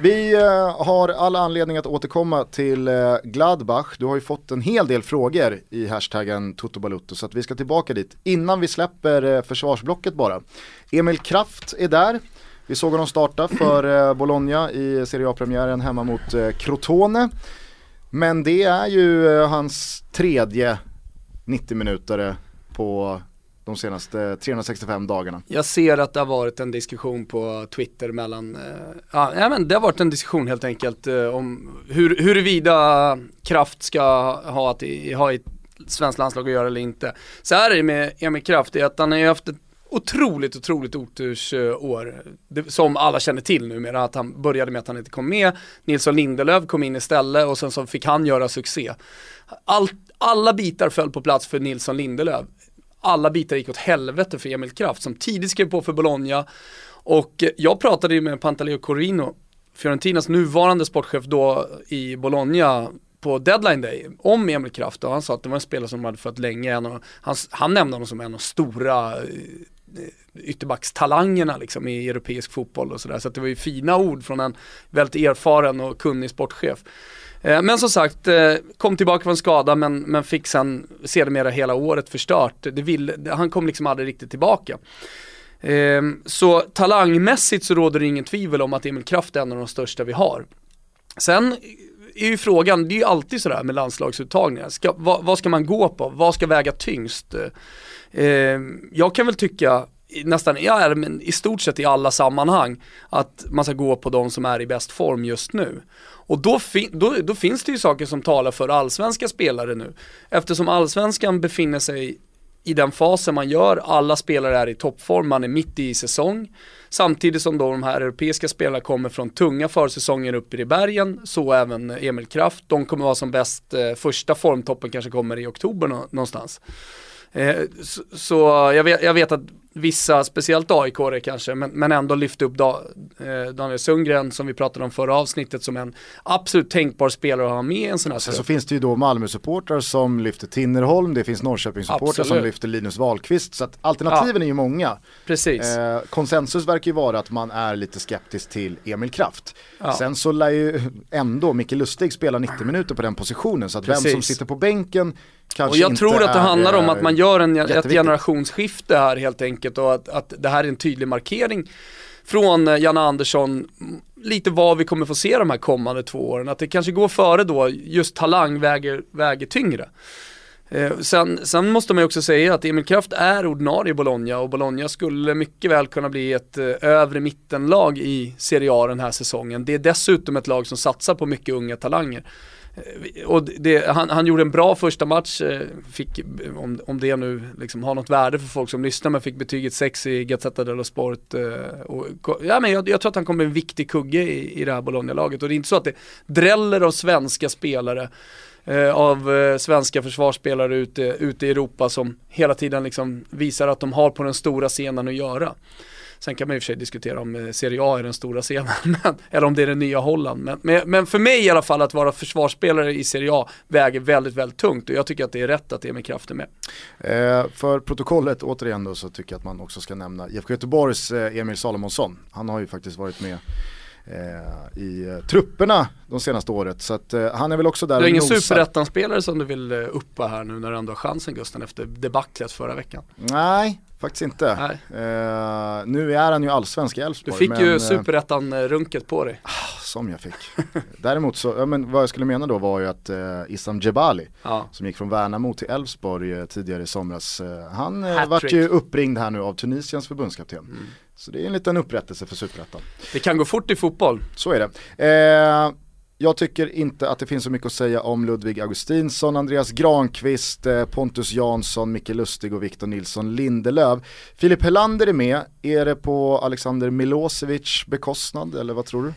Vi eh, har all anledning att återkomma till eh, Gladbach. Du har ju fått en hel del frågor i hashtaggen Totobalutto så att vi ska tillbaka dit. Innan vi släpper eh, försvarsblocket bara. Emil Kraft är där. Vi såg honom starta för Bologna i Serie A-premiären hemma mot Crotone. Men det är ju hans tredje 90-minutare på de senaste 365 dagarna. Jag ser att det har varit en diskussion på Twitter mellan, eh, ja men det har varit en diskussion helt enkelt eh, om hur, huruvida Kraft ska ha, att, i- ha i ett svenskt landslag att göra eller inte. Så här är det med Emil Kraft, det är att han har ju haft ett otroligt, otroligt otursår. Som alla känner till numera, att han började med att han inte kom med. Nilsson Lindelöf kom in istället och sen så fick han göra succé. Allt, alla bitar föll på plats för Nilsson Lindelöf alla bitar gick åt helvete för Emil Kraft som tidigt skrev på för Bologna. Och jag pratade ju med Pantaleo Corino, Fiorentinas nuvarande sportchef då i Bologna på deadline day om Emil Kraft och han sa att det var en spelare som de hade fött länge. Av, han, han nämnde honom som en av de stora eh, ytterbackstalangerna liksom i europeisk fotboll och sådär. Så att det var ju fina ord från en väldigt erfaren och kunnig sportchef. Eh, men som sagt, eh, kom tillbaka från skada men, men fick sen sedermera hela året förstört. Det vill, han kom liksom aldrig riktigt tillbaka. Ehm, så talangmässigt så råder det ingen tvivel om att Emil Kraft är en av de största vi har. Sen är ju frågan, det är ju alltid sådär med landslagsuttagningar. Ska, vad, vad, ska man gå på? Vad ska väga tyngst? Ehm, jag kan väl tycka nästan, ja, men i stort sett i alla sammanhang att man ska gå på de som är i bäst form just nu. Och då, fi då, då, finns det ju saker som talar för allsvenska spelare nu. Eftersom allsvenskan befinner sig i den fasen man gör, alla spelare är i toppform, man är mitt i säsong. Samtidigt som då de här europeiska spelarna kommer från tunga försäsonger upp i bergen, så även Emil Kraft. De kommer vara som bäst, eh, första formtoppen kanske kommer i oktober någonstans. Eh, så, så jag, vet, jag vet att vissa, speciellt aik kanske, men, men ändå lyfte upp da, eh, Daniel Sundgren som vi pratade om förra avsnittet som en absolut tänkbar spelare att ha med i en sån här Sen så finns det ju då Malmö-supportrar som lyfter Tinnerholm, det finns Norrköping-supportrar som lyfter Linus Wahlqvist, så att alternativen ja. är ju många. Precis. Eh, konsensus verkar ju vara att man är lite skeptisk till Emil Kraft. Ja. Sen så lär ju ändå Micke Lustig spela 90 minuter på den positionen, så att Precis. vem som sitter på bänken kanske Och jag tror att det handlar om att man gör en, ett generationsskifte här helt enkelt och att, att det här är en tydlig markering från eh, Janne Andersson, lite vad vi kommer få se de här kommande två åren. Att det kanske går före då, just talang väger, väger tyngre. Eh, sen, sen, måste man ju också säga att Emil Kraft är ordinarie i Bologna och Bologna skulle mycket väl kunna bli ett eh, övre mittenlag i Serie A den här säsongen. Det är dessutom ett lag som satsar på mycket unga talanger. Eh, och det, han, han, gjorde en bra första match, eh, fick, eh, om, om det nu liksom har något värde för folk som lyssnar, men fick betyget 6 i Gazzetta dello Sport. Och, ja, men jag, jag, tror att han kommer bli en viktig kugge i, i det här Bologna-laget och det är inte så att det dräller av svenska spelare av svenska försvarsspelare ute, ute i Europa som hela tiden liksom visar att de har på den stora scenen att göra. Sen kan man i och för sig diskutera om eh, Serie A är den stora scenen, <laughs> men, eller om det är den nya Holland. Men, men, men, för mig i alla fall att vara försvarsspelare i Serie A väger väldigt, väldigt tungt och jag tycker att det är rätt att Emil Kraft är med. Eh, för protokollet återigen då så tycker jag att man också ska nämna IFK Göteborgs eh, Emil Salomonsson. Han har ju faktiskt varit med eh, i eh, trupperna de senaste året. Så att, eh, han är väl också där Du har ingen superettan-spelare som du vill eh, uppa här nu när du ändå har chansen Gusten efter debaclet förra veckan? Nej, faktiskt inte. Uh, nu är han ju allsvensk i Elfsborg. Du fick men, ju eh, superettan-runket på dig. Ah, som jag fick. <laughs> Däremot så, ja, men vad jag skulle mena då var ju att uh, Issam Jebali, ja. som gick från Värnamo till Elfsborg uh, tidigare i somras, han vart ju uppringd här nu av Tunisiens förbundskapten. Mm. Så det är en liten upprättelse för superettan. Det kan gå fort i fotboll. Så är det. Jag tycker inte att det finns så mycket att säga om Ludvig Augustinsson, Andreas Granqvist, eh, Pontus Jansson, Micke Lustig och Victor Nilsson Lindelöf. Filip Helander är med, är det på Alexander Milosevic bekostnad eller vad tror du?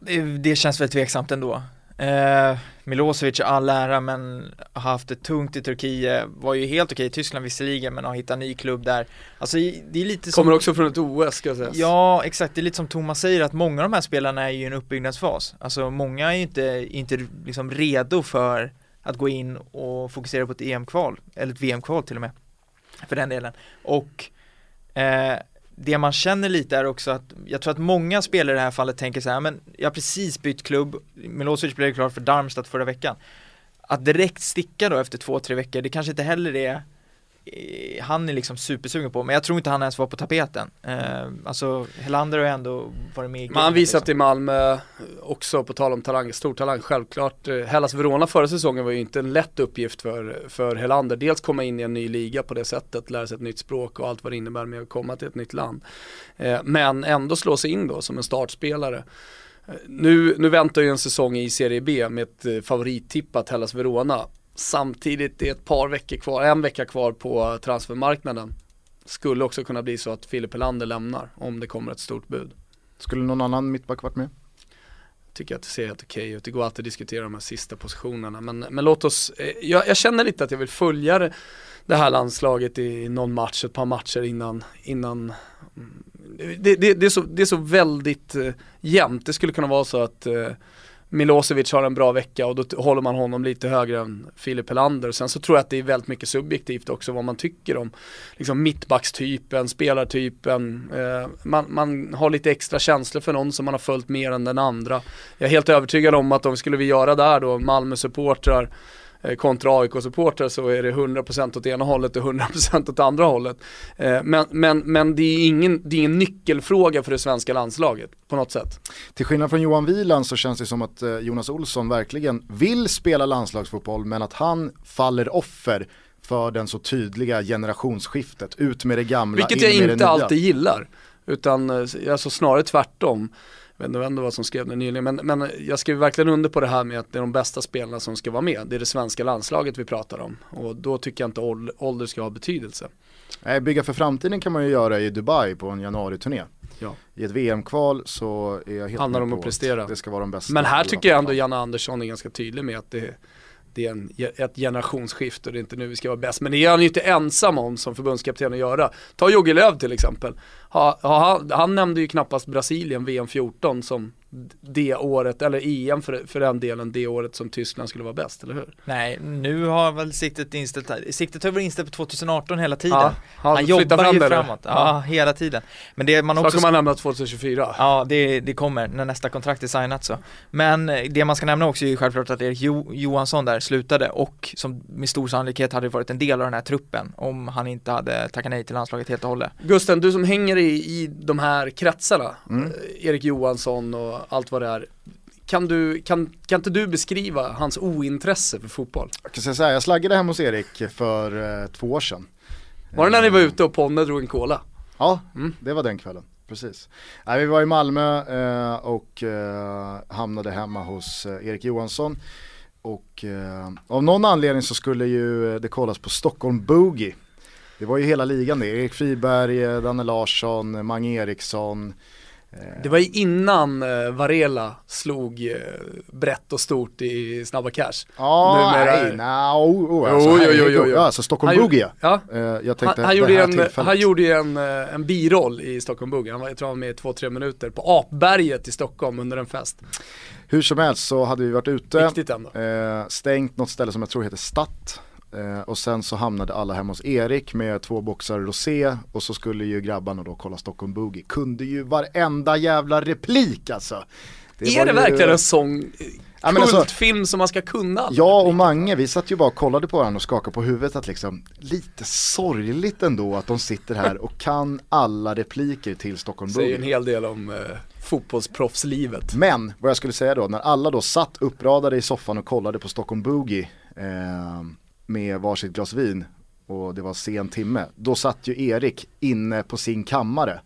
Det, det känns väl tveksamt ändå. Eh, Milosevic all ära men har haft det tungt i Turkiet, var ju helt okej i Tyskland visserligen men har hittat ny klubb där. Alltså det är lite som Kommer också från ett OS ska jag säga. Ja exakt, det är lite som Thomas säger att många av de här spelarna är ju i en uppbyggnadsfas. Alltså många är ju inte, inte liksom redo för att gå in och fokusera på ett EM-kval, eller ett VM-kval till och med. För den delen. Och eh, det man känner lite är också att jag tror att många spelare i det här fallet tänker så här, men jag har precis bytt klubb, Milosevic blev klar för Darmstadt förra veckan. Att direkt sticka då efter två, tre veckor, det kanske inte heller är han är liksom supersugen på, men jag tror inte han ens var på tapeten. Eh, alltså Helander har ändå varit med i Men han visat liksom. i Malmö också, på tal om talang, stor talang, självklart. Eh, Hellas Verona förra säsongen var ju inte en lätt uppgift för, för Helander. Dels komma in i en ny liga på det sättet, lära sig ett nytt språk och allt vad det innebär med att komma till ett nytt land. Eh, men ändå slå sig in då som en startspelare. Eh, nu, nu väntar ju en säsong i Serie B med ett eh, favorittippat Hellas Verona Samtidigt är ett par veckor kvar, en vecka kvar på transfermarknaden. Skulle också kunna bli så att Filip Helander lämnar om det kommer ett stort bud. Skulle någon annan mittback varit med? Tycker att det ser helt okej ut. Det går alltid att diskutera de här sista positionerna. Men, men låt oss, eh, jag, jag, känner lite att jag vill följa det, det här landslaget i någon match, ett par matcher innan, innan mm, det, det, det, är, så, det är så väldigt eh, jämnt. Det skulle kunna vara så att eh, Milosevic har en bra vecka och då håller man honom lite högre än Filip Helander. Sen så tror jag att det är väldigt mycket subjektivt också vad man tycker om liksom mittbackstypen, spelartypen. Eh, man, man, har lite extra känslor för någon som man har följt mer än den andra. Jag är helt övertygad om att om skulle vi göra där då, Malmö-supportrar kontra AIK-supportrar så är det 100% åt ena hållet och 100% åt andra hållet. Eh, men, men, men det, är ingen, det är ingen nyckelfråga för det svenska landslaget på något sätt. Till skillnad från Johan Wieland så känns det som att eh, Jonas Olsson verkligen vill spela landslagsfotboll men att han faller offer för den så tydliga generationsskiftet. Ut med det gamla, Vilket in jag med det inte nya. alltid gillar. Utan eh, alltså snarare tvärtom. Jag vet inte vad som skrev det nyligen, men, men jag skriver verkligen under på det här med att det är de bästa spelarna som ska vara med. Det är det svenska landslaget vi pratar om. Och då tycker jag inte ål- ålder ska ha betydelse. Nej, bygga för framtiden kan man ju göra i Dubai på en januari-turné. Ja. I ett VM-kval så är jag helt Handlar om på att prestera. Det ska vara de bästa. Men här tycker jag ändå. Janne Andersson är ganska tydlig med att det, det är en, ett generationsskifte och det är inte nu vi ska vara bäst. Men det är han ju inte ensam om som förbundskapten att göra. Ta Jogge Löw till exempel. Ha, ha, han, han nämnde ju knappast Brasilien VM 14 som det året, eller EM för, för den delen, det året som Tyskland skulle vara bäst, eller hur? Nej, nu har väl siktet inställt. Siktet har varit inställt på 2018 hela tiden. Ja, han flyttar jobbar fram ju det, eller? framåt. Ja, hela tiden. Men det man Så också kan man nämna 2024. Ja, det, det kommer när nästa kontrakt är signat så. Men eh, det man ska nämna också är ju självklart att Erik jo Johansson där slutade och som med stor sannolikhet hade varit en del av den här truppen om han inte hade tackat nej till landslaget helt och hållet. Gusten, du som hänger i, i de här kretsarna, Mm. eh, Erik Johansson och allt vad det är. Kan, du, kan, kan inte du beskriva hans ointresse för fotboll? Jag kan säga så här, jag slaggade hem hos Erik för eh, två år sedan. Var det när ni var Eh, ute och Ponne drog en cola? Ja, Mm. det var den kvällen. Precis. Nej, vi var i Malmö eh, och eh, hamnade hemma hos eh, Erik Johansson. Och eh, av någon anledning så skulle ju det kollas på Stockholm Boogie. Det var ju hela ligan det. Erik Friberg, Danne Larsson, Mange Eriksson. Eh, Det var ju innan eh, Varela slog eh, brett och stort i Snabba Cash. Ja, nej, oh, alltså, Jo, jo, herregud. jo, jo, jo. Ja, alltså Stockholm Han Boogie ja. Ja, jag han, tänkte han, det gjorde en, han gjorde ju en, en biroll i Stockholm Boogie. Han var, jag tror han var med i två-tre minuter på Apberget i Stockholm under en fest. Hur som helst så hade vi varit ute. Eh, stängt något ställe som jag tror heter Statt. Eh, och sen så hamnade alla hemma hos Erik med två boxar rosé och så skulle ju grabbarna då kolla Stockholm Boogie. Kunde ju varenda jävla replik alltså. är var det ju- verkligen en sån eh, Ja, alltså- kultfilm som man ska kunna? Jag och? Mange, vi satt ju bara och kollade på varandra och skakade på huvudet att liksom lite sorgligt ändå att de sitter här och kan alla repliker till Stockholm Säger en Boogie. hel del om eh, fotbollsproffslivet. Men vad jag skulle säga då, när alla då satt uppradade i soffan och kollade på Stockholm Boogie eh, med varsitt glas vin och det var sen timme, då satt ju Erik inne på sin kammare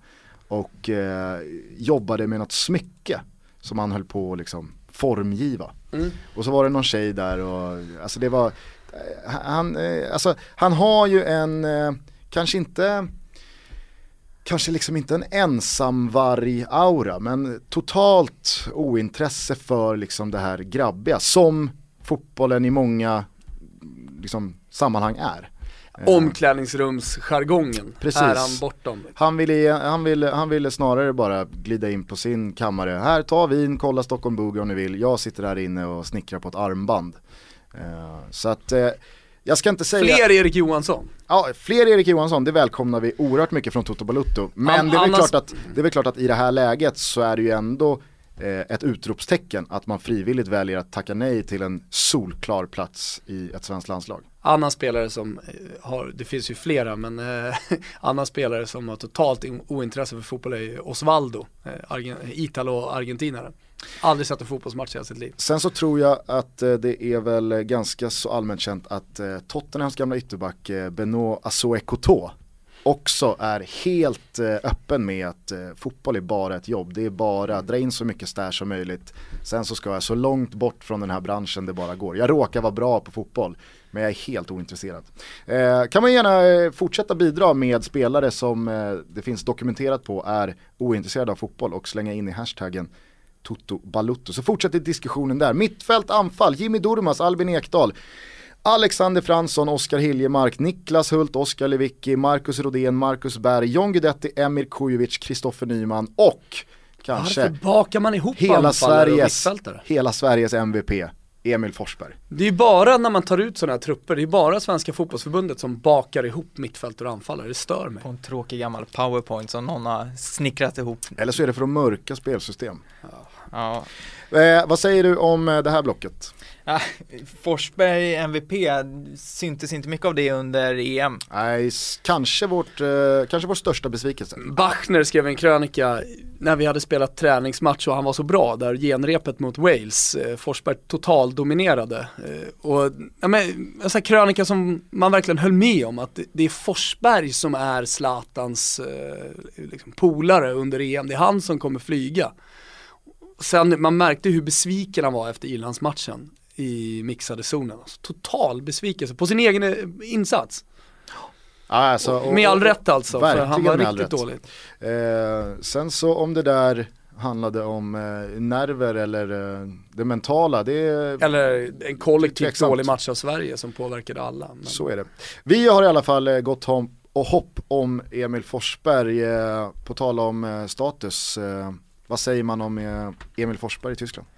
och eh, jobbade med något smycke som han höll på att liksom formgiva. Mm. Och så var det någon tjej där och alltså det var, eh, han, eh, alltså, han har ju en, eh, kanske inte kanske liksom inte en ensamvarg-aura men totalt ointresse för liksom det här grabbiga som fotbollen i många liksom, sammanhang är. Eh, Omklädningsrumsjargongen Precis. är han bortom. Han ville, han, ville, han ville snarare bara glida in på sin kammare. Här, ta vin, kolla Stockholm Boogie om ni vill. Jag sitter här inne och snickrar på ett armband. Eh, så att eh, jag ska inte säga... Fler Erik Johansson. Ja, fler Erik Johansson, det välkomnar vi oerhört mycket från Toto Balutto. Men Han- det, är annars- klart att, det är väl klart att i det här läget så är det ju ändå ett utropstecken att man frivilligt väljer att tacka nej till en solklar plats i ett svenskt landslag. Annan spelare som eh, har, det finns ju flera, men eh, <laughs> annan spelare som har totalt in- ointresse för fotboll är Osvaldo, eh, Argen, Italo-argentinare. Aldrig sett en fotbollsmatch i hela sitt liv. Sen så tror jag att eh, det är väl ganska så allmänt känt att eh, Tottenhams gamla ytterback eh, Benoit Assoekoto också är helt eh, öppen med att eh, fotboll är bara ett jobb. Det är bara dra in så mycket stär som möjligt. Sen så ska jag så långt bort från den här branschen det bara går. Jag råkar vara bra på fotboll men jag är helt ointresserad. Eh, kan man gärna eh, fortsätta bidra med spelare som eh, det finns dokumenterat på är ointresserade av fotboll och slänga in i hashtaggen Toto Balutto. Så fortsätter diskussionen där. Mittfält, anfall, Jimmy Durmas, Albin Ekdal. Alexander Fransson, Oskar Hiljemark, Niklas Hult, Oskar Lewicki, Marcus Rodén, Marcus Berg, John Guidetti, Emir Kujovic, Kristoffer Nyman och kanske Varför bakar man ihop hela Sveriges, hela Sveriges MVP, Emil Forsberg. Det är ju bara när man tar ut sådana här trupper, det är bara Svenska fotbollsförbundet som bakar ihop mittfältare och anfallare, det stör mig. På en tråkig gammal powerpoint som någon har snickrat ihop. Eller så är det för att mörka spelsystem. Ja. Eh, vad säger du om eh, det här blocket? Ja, Forsberg MVP, syntes inte mycket av det under EM. Nej, kanske, vårt, eh, kanske vår största besvikelse. Bachner skrev en krönika när vi hade spelat träningsmatch och han var så bra där, genrepet mot Wales. Eh, Forsberg totaldominerade. Eh, och ja, men, en sån här krönika som man verkligen höll med om att det, det är Forsberg som är Zlatans eh, liksom, polare under EM. Det är han som kommer flyga. Sen man märkte hur besviken han var efter Irlandsmatchen i mixade zonen. Alltså, total besvikelse på sin egen eh, insats. Alltså, och- med all rätt alltså, för han var riktigt dåligt. Eh, sen så om det där handlade om eh, nerver eller eh, det mentala, det är, Eller en kollektivt dålig match av Sverige som påverkade alla. Men... så är det. Vi har i alla fall eh, gått hopp och hopp om Emil Forsberg, eh, på tal om status. Vad säger man om eh, Emil Forsberg i Tyskland?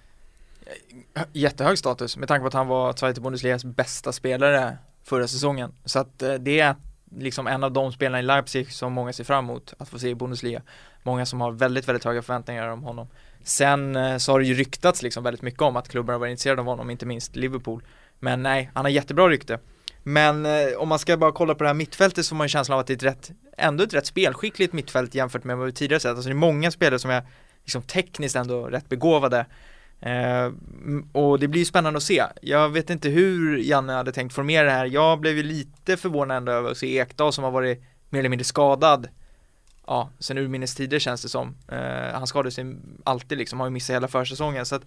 Jättehög status med tanke på att han var Zweite Bundesligas bästa spelare förra säsongen. Så att eh, det är liksom en av de spelarna i Leipzig som många ser fram emot att få se i Bundesliga. Många som har väldigt, väldigt höga förväntningar om honom. Sen eh, så har det ju ryktats liksom väldigt mycket om att klubbar var varit intresserade av honom, inte minst Liverpool. Men nej, han har jättebra rykte. Men eh, om man ska bara kolla på det här mittfältet så har man ju känslan av att det är ett rätt, ändå ett rätt spelskickligt mittfält jämfört med vad vi tidigare sett. Alltså det är många spelare som är liksom tekniskt ändå rätt begåvade. Eh, och det blir ju spännande att se. Jag vet inte hur Janne hade tänkt formera det här. Jag blev ju lite förvånad ändå över att se Ekdal som har varit mer eller mindre skadad. Ja, sen urminnes tider känns det som. Eh, han skadade sig alltid liksom, har ju missat hela försäsongen så att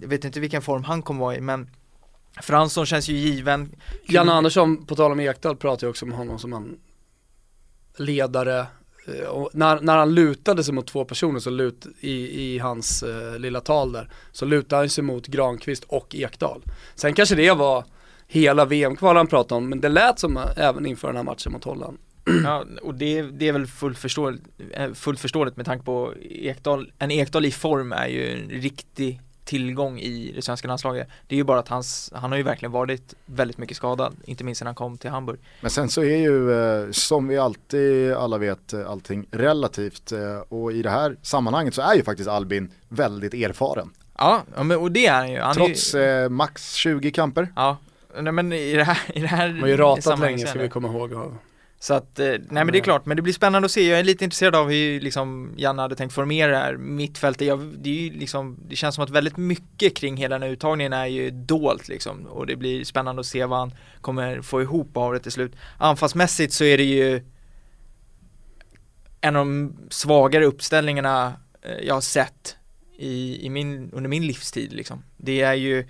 jag vet inte vilken form han kommer vara i men Fransson känns ju given. Janne Andersson, på tal om Ekdal, pratar ju också om honom som en ledare. Eh, och när, när han lutade sig mot två personer så lut, i, i hans eh, lilla tal där, så lutade han sig mot Granqvist och Ekdal. Sen kanske det var hela VM-kvalet han pratade om, men det lät som eh, även inför den här matchen mot Holland. <clears throat> Ja, och det, det är väl fullt förståeligt, eh, fullt förståeligt med tanke på Ekdal, en Ekdal i form är ju en riktig tillgång i det svenska landslaget. Det är ju bara att hans, han har ju verkligen varit väldigt mycket skadad, inte minst när han kom till Hamburg. Men sen så är ju, eh, som vi alltid alla vet, eh, allting relativt. eh, Och i det här sammanhanget så är ju faktiskt Albin väldigt erfaren. Ja, men, och det är han ju. Han Trots är ju, max 20 kamper. Ja, nej men i det här, i det här Han har ju ratat länge ska vi komma ihåg. Så att, eh, nej men det är klart, men det blir spännande att se. Jag är lite intresserad av hur liksom Janne hade tänkt formera det här mittfältet. Jag, det är ju liksom, det känns som att väldigt mycket kring hela den här uttagningen är ju dolt liksom. Och det blir spännande att se vad han kommer få ihop av det till slut. Anfallsmässigt så är det ju en av de svagare uppställningarna eh, jag har sett i, i min, under min livstid liksom. Det är ju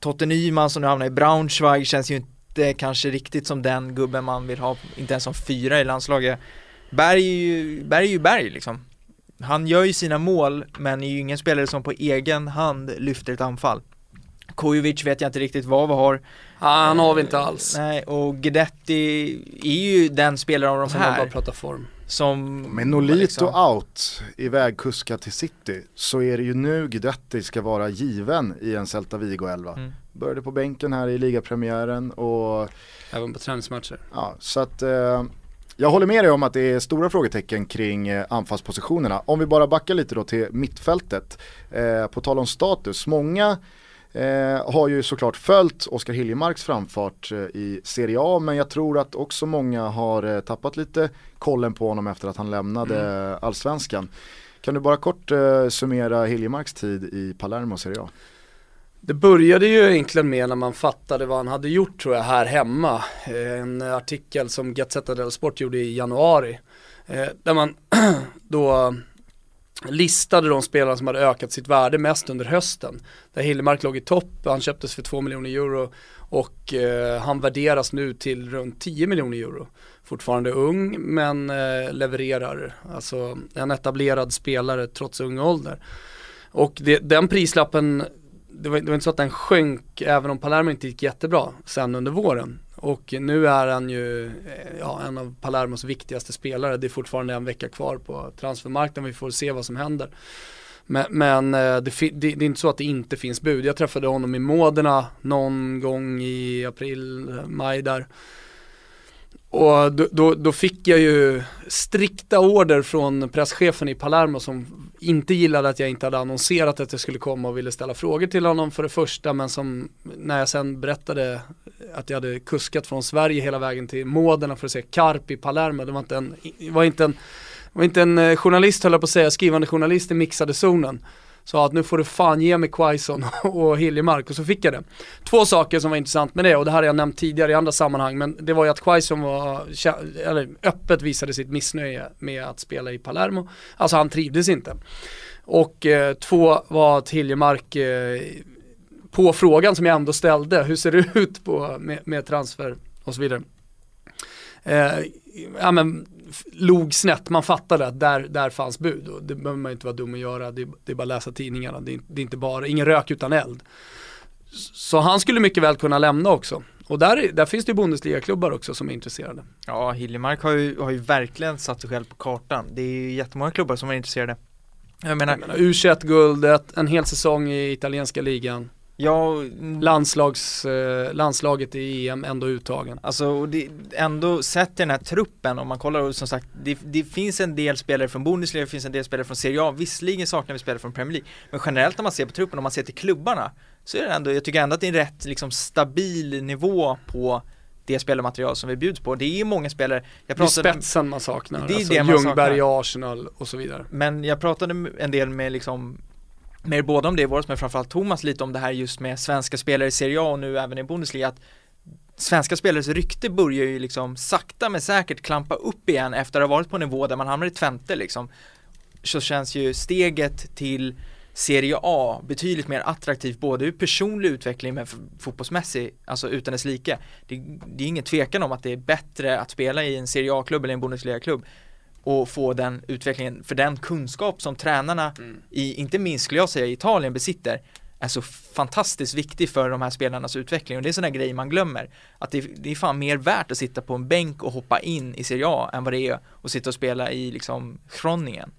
Totte Nyman som nu hamnar i Braunschweig känns ju inte kanske riktigt som den gubben man vill ha, inte ens som fyra i landslaget. Berg är ju, Berg är ju Berg liksom. Han gör ju sina mål, men är ju ingen spelare som på egen hand lyfter ett anfall. Kujovic vet jag inte riktigt vad vi har. Ja, han har vi inte alls. Nej, och Guidetti är ju den spelare av de Som man bara här pratar form. som Med Nolito liksom- out, iväg kuska till City, så är det ju nu Guidetti ska vara given i en Celta Vigo 11. Mm. Började på bänken här i ligapremiären och Även på träningsmatcher. ja, så att eh, jag håller med dig om att det är stora frågetecken kring eh, anfallspositionerna. Om vi bara backar lite då till mittfältet, eh, på tal om status, många Eh, har ju såklart följt Oskar Hiljemarks framfart eh, i Serie A men jag tror att också många har eh, tappat lite kollen på honom efter att han lämnade Mm. allsvenskan. Kan du bara kort eh, summera Hiljemarks tid i Palermo Serie A? Det började ju egentligen med när man fattade vad han hade gjort tror jag här hemma. Eh, en artikel som Gazzetta dello Sport gjorde i januari. Eh, där man <clears throat> då listade de spelare som hade ökat sitt värde mest under hösten. Där Hillemark låg i topp, han köptes för 2 miljoner euro och eh, han värderas nu till runt 10 miljoner euro. Fortfarande ung men eh, levererar, alltså en etablerad spelare trots ung ålder. Och det, den prislappen det var, det var inte så att den sjönk även om Palermo inte gick jättebra sen under våren. Och nu är han ju eh, ja, en av Palermos viktigaste spelare. Det är fortfarande en vecka kvar på transfermarknaden. Vi får se vad som händer. Men, men eh, det, det, det är inte så att det inte finns bud. Jag träffade honom i Modena någon gång i april, maj där. Och då, då, då, fick jag ju strikta order från presschefen i Palermo som inte gillade att jag inte hade annonserat att jag skulle komma och ville ställa frågor till honom för det första men som när jag sen berättade att jag hade kuskat från Sverige hela vägen till Modena för att se Karp i Palermo. Det var inte en, var inte en, var inte en eh, journalist höll jag på att säga, skrivande journalist i mixade zonen sa att nu får du fan ge mig Quaison <laughs> och Hiljemark och så fick jag det. Två saker som var intressant med det och det här har jag nämnt tidigare i andra sammanhang men det var ju att Quaison var, eller öppet visade sitt missnöje med att spela i Palermo. Alltså han trivdes inte. Och eh, två var att Hiljemark eh, på frågan som jag ändå ställde, hur ser det ut på, med, med transfer och så vidare. Eh, ja, men, log snett, man fattade att där, där fanns bud och det behöver man inte vara dum att göra, det, det är bara att läsa tidningarna, det är, det är, inte bara, ingen rök utan eld. Så han skulle mycket väl kunna lämna också. Och där, där finns det ju Bundesliga-klubbar också som är intresserade. Ja, Hiljemark har ju, har ju verkligen satt sig själv på kartan. Det är ju jättemånga klubbar som är intresserade. Jag menar, menar U21-guldet, en hel säsong i italienska ligan. Ja, Landslags, eh, landslaget i EM ändå uttagen. Alltså det, ändå sett i den här truppen om man kollar som sagt det, det, finns en del spelare från Bundesliga, det finns en del spelare från Serie A, visserligen saknar vi spelare från Premier League men generellt om man ser på truppen, om man ser till klubbarna så är det ändå, jag tycker ändå att det är en rätt liksom stabil nivå på det spelarmaterial som vi bjuds på. Det är många spelare jag pratade, Det är spetsen man saknar, det är alltså det man Ljungberg i Arsenal och så vidare. Men jag pratade en del med liksom mer båda om det i våras, men framförallt Thomas lite om det här just med svenska spelare i Serie A och nu även i Bundesliga att svenska spelares rykte börjar ju liksom sakta men säkert klampa upp igen efter att ha varit på en nivå där man hamnar i tvente liksom så känns ju steget till Serie A betydligt mer attraktivt både ur personlig utveckling men fotbollsmässig, alltså utan dess like. Det, det är ingen tvekan om att det är bättre att spela i en Serie A-klubb eller en Bundesliga-klubb och få den utvecklingen, för den kunskap som tränarna mm. i, inte minst skulle jag säga, Italien besitter är så fantastiskt viktig för de här spelarnas utveckling och det är en sån där grej man glömmer att det, det, är fan mer värt att sitta på en bänk och hoppa in i Serie A än vad det är att sitta och spela i liksom Groningen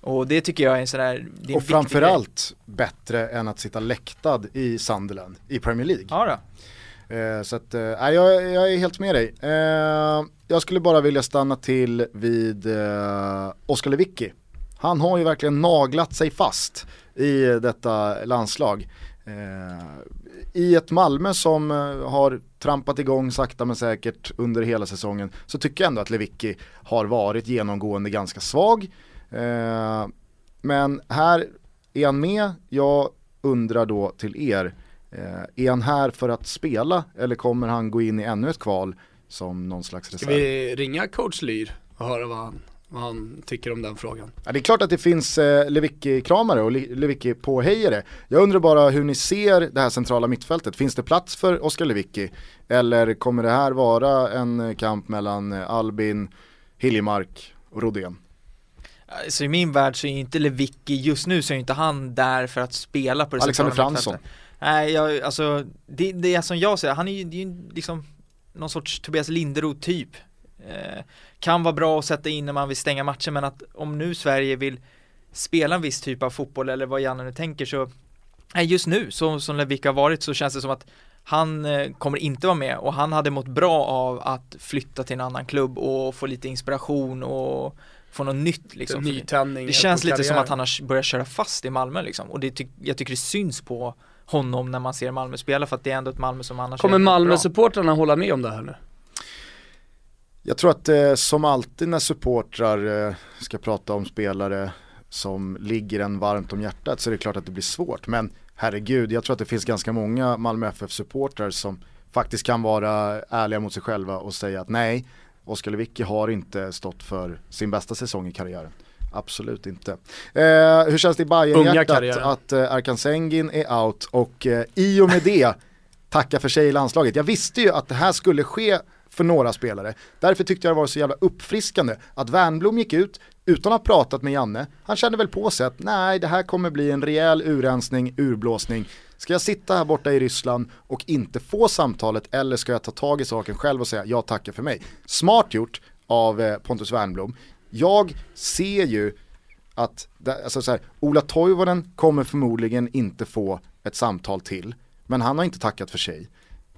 och det tycker jag är en sån där är Och framförallt bättre än att sitta läktad i Sunderland i Premier League Ja då. Eh, så att, eh, jag, jag är helt med dig. Eh, jag skulle bara vilja stanna till vid eh, Oskar Lewicki. Han har ju verkligen naglat sig fast i detta landslag. Eh, I ett Malmö som eh, har trampat igång sakta men säkert under hela säsongen så tycker jag ändå att Lewicki har varit genomgående ganska svag. Eh, men här är han med, jag undrar då till er, eh, är han här för att spela eller kommer han gå in i ännu ett kval som någon slags reserv. Ska vi ringa coach Lyr och höra vad han, vad han tycker om den frågan? Ja, det är klart att det finns eh, Lewicki-kramare och Lewicki-påhejare. Jag undrar bara hur ni ser det här centrala mittfältet. Finns det plats för Oskar Lewicki? Eller kommer det här vara en kamp mellan eh, Albin, Hiljemark och Rodén? Så i min värld så är inte Lewicki, just nu så är inte han där för att spela på det Alexander Fransson. Nej, jag, alltså det, det är som jag säger, han är ju, det är ju liksom någon sorts Tobias Linderoth typ. Eh, kan vara bra att sätta in när man vill stänga matchen men att om nu Sverige vill spela en viss typ av fotboll eller vad Janne nu tänker så Nej just nu, så, som Levik har varit så känns det som att han eh, kommer inte vara med och han hade mått bra av att flytta till en annan klubb och få lite inspiration och få något nytt liksom. Nytändning det känns lite som att han har börjat köra fast i Malmö liksom och det ty jag tycker det syns på honom när man ser Malmö spela för att det är ändå ett Malmö som annars Kommer Malmö-supportrarna hålla med om det här nu? Jag tror att eh, som alltid när supportrar eh, ska prata om spelare som ligger en varmt om hjärtat så är det klart att det blir svårt. Men herregud, jag tror att det finns ganska många Malmö FF-supportrar som faktiskt kan vara ärliga mot sig själva och säga att nej, Oskar Lewicki har inte stått för sin bästa säsong i karriären. Absolut inte. Eh, hur känns det i Bayern-hjärtat att eh, Arkan Sengin är out och eh, i och med det <laughs> tacka för sig i landslaget. Jag visste ju att det här skulle ske för några spelare. Därför tyckte jag det var så jävla uppfriskande att Wernbloom gick ut utan att ha pratat med Janne. Han kände väl på sig att nej, det här kommer bli en rejäl urrensning, urblåsning. Ska jag sitta här borta i Ryssland och inte få samtalet eller ska jag ta tag i saken själv och säga jag tackar för mig? Smart gjort av eh, Pontus Wernbloom jag ser ju att alltså så här, Ola Toivonen kommer förmodligen inte få ett samtal till. Men han har inte tackat för sig.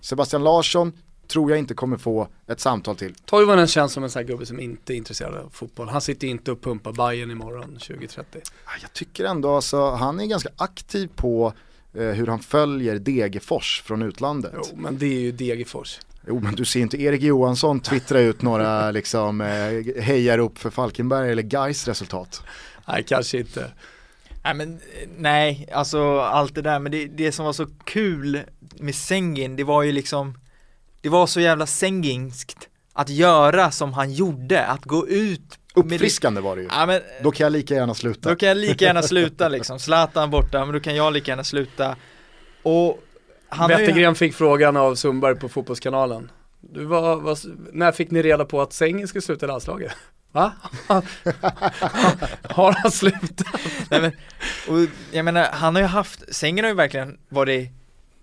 Sebastian Larsson tror jag inte kommer få ett samtal till. Toivonen känns som en sån här gubbe som inte är intresserad av fotboll. Han sitter inte och pumpar Bayern imorgon 2030. Ah, Jag tycker ändå alltså, han är ganska aktiv på eh, hur han följer Degerfors från utlandet. Jo, men det är ju Degerfors. Jo men du ser inte Erik Johansson twittra ut några liksom eh, hejar upp för Falkenberg eller Gais resultat. Nej, kanske inte. Nej men nej, alltså allt det där, men det, det som var så kul med Sengin, det var ju liksom Det var så jävla senginskt att göra som han gjorde, att gå ut Uppfriskande var det ju. Ja, men, Då kan jag lika gärna sluta. då kan jag lika gärna sluta liksom, Zlatan borta, men då kan jag lika gärna sluta Och har ju, Wettergren fick frågan av Sundberg på Fotbollskanalen. Du var, var, när fick ni reda på att Sängen skulle sluta i landslaget? Va? <laughs> Har han slutat? nej, men, och jag menar, han har ju haft, Sängen har ju verkligen varit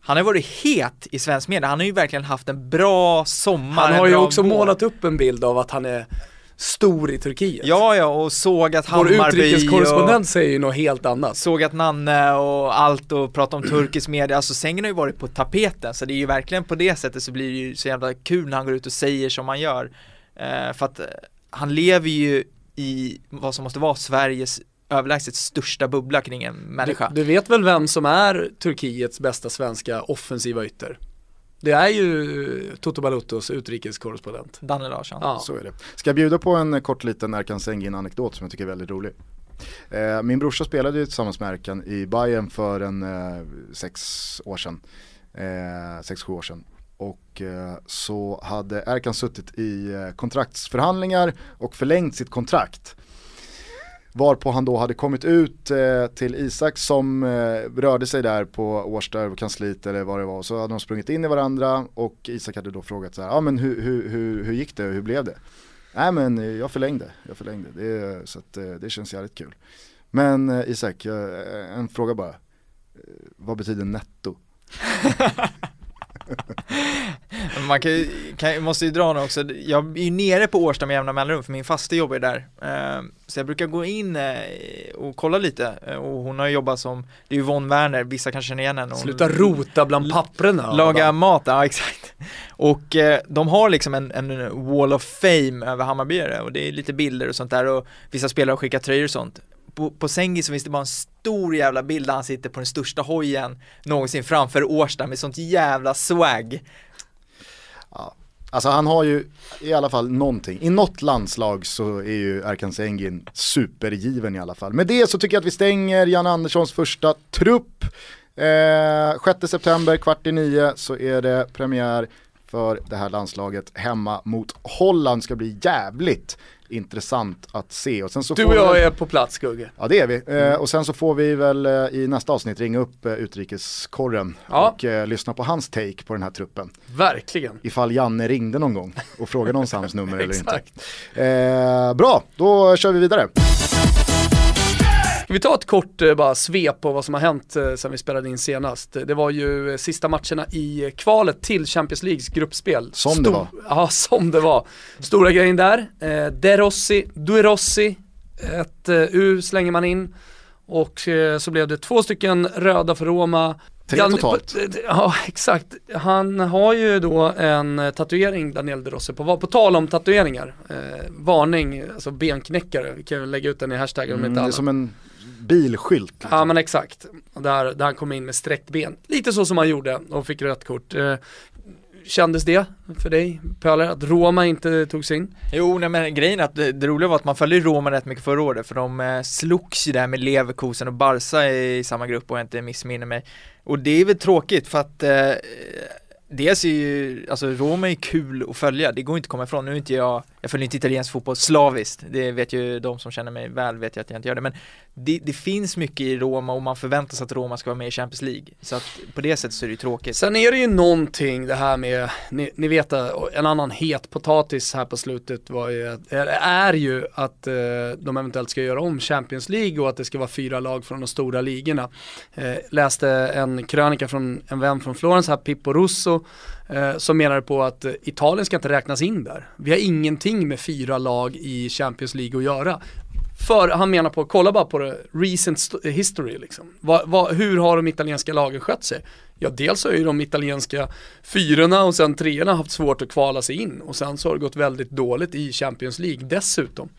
han har varit het i svensk media, han har ju verkligen haft en bra sommar Han har ju också vår. målat upp en bild av att han är stor i Turkiet. Ja, ja, och sågat Vår Hammarby och utrikeskorrespondent säger ju något helt annat. sågat Nanne och allt och pratat om turkisk media, alltså Sängen har ju varit på tapeten så det är ju verkligen på det sättet så blir det ju så jävla kul när han går ut och säger som han gör eh, För att eh, han lever ju i vad som måste vara Sveriges överlägset största bubbla kring en människa Du, du vet väl vem som är Turkiets bästa svenska offensiva ytter? Det är ju Toto Balottos utrikeskorrespondent. Danne Larsson Ja. Så är det. Ska jag bjuda på en kort liten Erkan Sengin anekdot som jag tycker är väldigt rolig. Eh, min brorsa spelade ju tillsammans med Erkan i Bayern för en eh, sex år sedan. Eh, sex, sju år sedan. Och eh, så hade Erkan suttit i eh, kontraktsförhandlingar och förlängt sitt kontrakt. Varpå han då hade kommit ut eh, till Isak som eh, rörde sig där på Årsta kansliet eller vad det var. Så hade de sprungit in i varandra och Isak hade då frågat så här, ja ah, men hur, hur, hur, hur gick det och hur blev det? Nej men jag förlängde, jag förlängde. Det, så att, eh, det känns jävligt kul. Men eh, Isak, eh, en fråga bara. Eh, vad betyder netto? <laughs> Man kan, kan, måste ju dra nu också, jag är ju nere på Årsta med jämna mellanrum för min faste jobbar ju där Eh, Så jag brukar gå in eh, och kolla lite eh, och hon har jobbat som, det är ju Von Werner, vissa kanske känner igen henne Sluta rota bland papperna. Laga mat, ja <laughs> exakt. Och eh, de har liksom en, en wall of fame över Hammarbyare och det är lite bilder och sånt där och vissa spelare har skickat tröjor och sånt. På, på Sengi så finns det bara en stor jävla bild där han sitter på den största hojen någonsin framför Årsta med sånt jävla swag. Alltså han har ju i alla fall någonting. I något landslag så är ju Erkan Sengin supergiven i alla fall. Med det så tycker jag att vi stänger Jan Anderssons första trupp. Eh, 6 september, kvart i nio så är det premiär för det här landslaget hemma mot Holland. Ska bli jävligt intressant att se. Och sen så Du och vi jag väl- är på plats Gugge. Ja det är vi. Eh, och sen så får vi väl eh, i nästa avsnitt ringa upp eh, utrikeskorren Ja. och eh, lyssna på hans take på den här truppen. Verkligen. Ifall Janne ringde någon gång och frågade om Sams nummer <laughs> eller inte. Bra, då kör vi vidare. Ska vi ta ett kort eh, bara svep på vad som har hänt eh, sen vi spelade in senast. Det var ju eh, sista matcherna i kvalet till Champions Leagues gruppspel. Som det var. Ja, som det var. Stora grejen där. Eh, De Rossi, Due Rossi, ett eh, U slänger man in. Och eh, så blev det två stycken röda för Roma. Tre totalt. Ja, <laughs> exakt. Han har ju då en tatuering, Daniel De Rossi, på, på tal om tatueringar. Eh, varning, alltså benknäckare. Vi kan lägga ut den i hashtaggen om Mm, inte det är annat. som en bilskylt. Liksom. Ja men exakt. Där, där han kom in med sträckt ben. Lite så som han gjorde och fick rött kort. Eh, kändes det för dig Pöler att Roma inte tog sig in? Jo, nej men grejen är att det, det roliga var att man följde Roma rätt mycket förra året för de eh, slogs ju där med Leverkusen och Barca i, i samma grupp och jag inte missminner mig. Och det är väl tråkigt för att eh, Dels är ju, alltså Roma är kul att följa, det går inte att komma ifrån. Nu är inte jag, jag följer inte italiensk fotboll slaviskt, det vet ju de som känner mig väl vet jag att jag inte gör det. Men det, det finns mycket i Roma och man förväntar sig att Roma ska vara med i Champions League. Så att på det sättet så är det ju tråkigt. Sen är det ju någonting det här med, ni, ni vet en annan het potatis här på slutet var ju, är, är ju att eh, de eventuellt ska göra om Champions League och att det ska vara fyra lag från de stora ligorna. Eh, läste en krönika från en vän från Florens här, Pippo Russo, eh, som menar på att eh, Italien ska inte räknas in där. Vi har ingenting med fyra lag i Champions League att göra. För han menar på, kolla bara på det, recent eh, history liksom. Va, va, hur har de italienska lagen skött sig? Ja, dels har ju de italienska fyrorna och sen treorna haft svårt att kvala sig in och sen så har det gått väldigt dåligt i Champions League dessutom.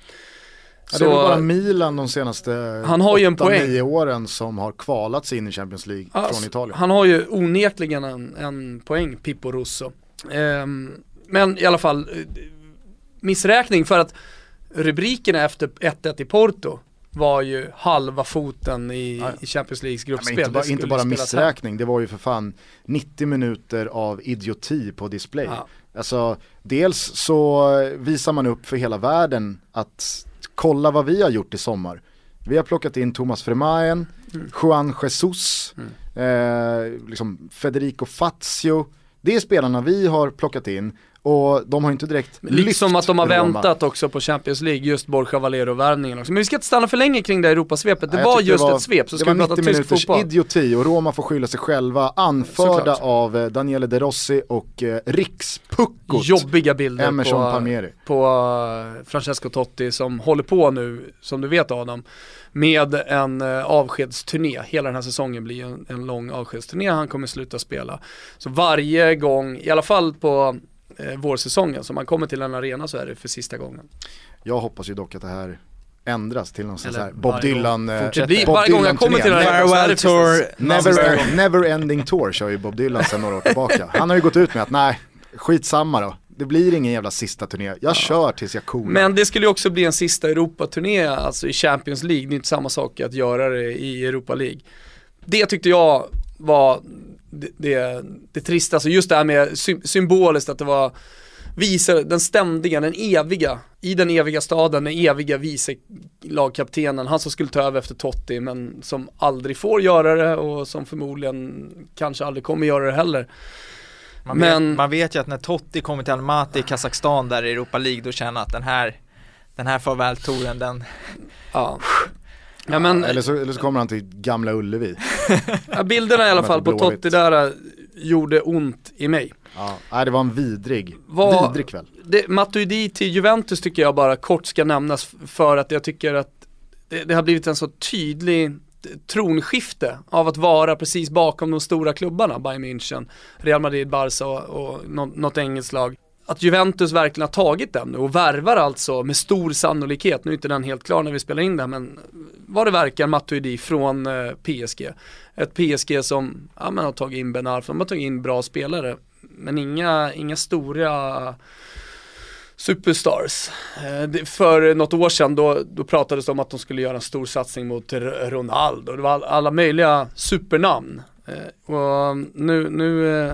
Ja, det är väl bara Milan de senaste han har ju en poäng. 9 åren som har kvalat sig in i Champions League alltså, från Italien. Han har ju onekligen en, en poäng, Pippo Russo. Um, men i alla fall, eh, missräkning för att rubrikerna efter 1-1 i Porto var ju halva foten i, i Champions Leagues gruppspel. Ja, inte, bara, inte bara missräkning, här. det var ju för fan 90 minuter av idioti på display. Ja. Alltså, dels så visar man upp för hela världen att kolla vad vi har gjort i sommar. Vi har plockat in Thomas Vermaelen, mm. Juan Jesus, mm. eh, liksom Federico Fazio. Det är spelarna vi har plockat in och de har inte direkt Liksom att de har väntat också på Champions League, just Borja Valero-värvningen också. Men vi ska inte stanna för länge kring det Europasvepet, det Nej, var just det var, ett svep, så ska vi prata tysk fotboll. Det var 90 minuters idioti och Roma får skylla sig själva, anförda Såklart. av eh, Daniele De Rossi och eh, rikspuckot Jobbiga bilder Emerson på, Palmieri. på uh, Francesco Totti som håller på nu, som du vet Adam, med en uh, avskedsturné. Hela den här säsongen blir en, en lång avskedsturné, han kommer sluta spela. Så varje gång, i alla fall på eh, vårsäsongen. Så man kommer till en arena så är det för sista gången. Jag hoppas ju dock att det här ändras till någon sån här Bob Dylan eh, Bob Varje gång jag kommer till den här Farewell Tour never, never Ending Tour kör ju Bob Dylan sedan några år tillbaka. Han har ju gått ut med att nej, skitsamma då. Det blir ingen jävla sista turné, jag ja. kör tills jag coolar. Men det skulle ju också bli en sista Europaturné, alltså i Champions League. Det är inte samma sak att göra det i Europa League. Det tyckte jag var det, det, det trista, alltså just det här med sy symboliskt att det var vice, den ständiga, den eviga, i den eviga staden, den eviga vice lagkaptenen, han som skulle ta över efter Totti men som aldrig får göra det och som förmodligen kanske aldrig kommer göra det heller. Man, men, vet, man vet ju att när Totti kommer till Almaty i Kazakstan där i Europa League då känner att den här den här farvältouren den Ja Ja, men, eller, så, eller så kommer han till Gamla Ullevi. <laughs> ja, bilderna i alla fall på Totti där äh, gjorde ont i mig. Ja, nej, det var en vidrig, var, vidrig kväll. Det, Matuidi till Juventus tycker jag bara kort ska nämnas för att jag tycker att det, det har blivit en så tydlig tronskifte av att vara precis bakom de stora klubbarna, Bayern München, Real Madrid, Barca och, och något, något engelskt lag att Juventus verkligen har tagit den nu och värvar alltså med stor sannolikhet, nu är inte den helt klar när vi spelar in det men vad det verkar Matuidi från eh, PSG. Ett PSG som, ja man har tagit in Ben Arfa, de har tagit in bra spelare men inga, inga stora superstars. Eh, för något år sedan då, då pratades det om att de skulle göra en stor satsning mot Ronaldo. Det var alla möjliga supernamn. Eh, och nu, nu,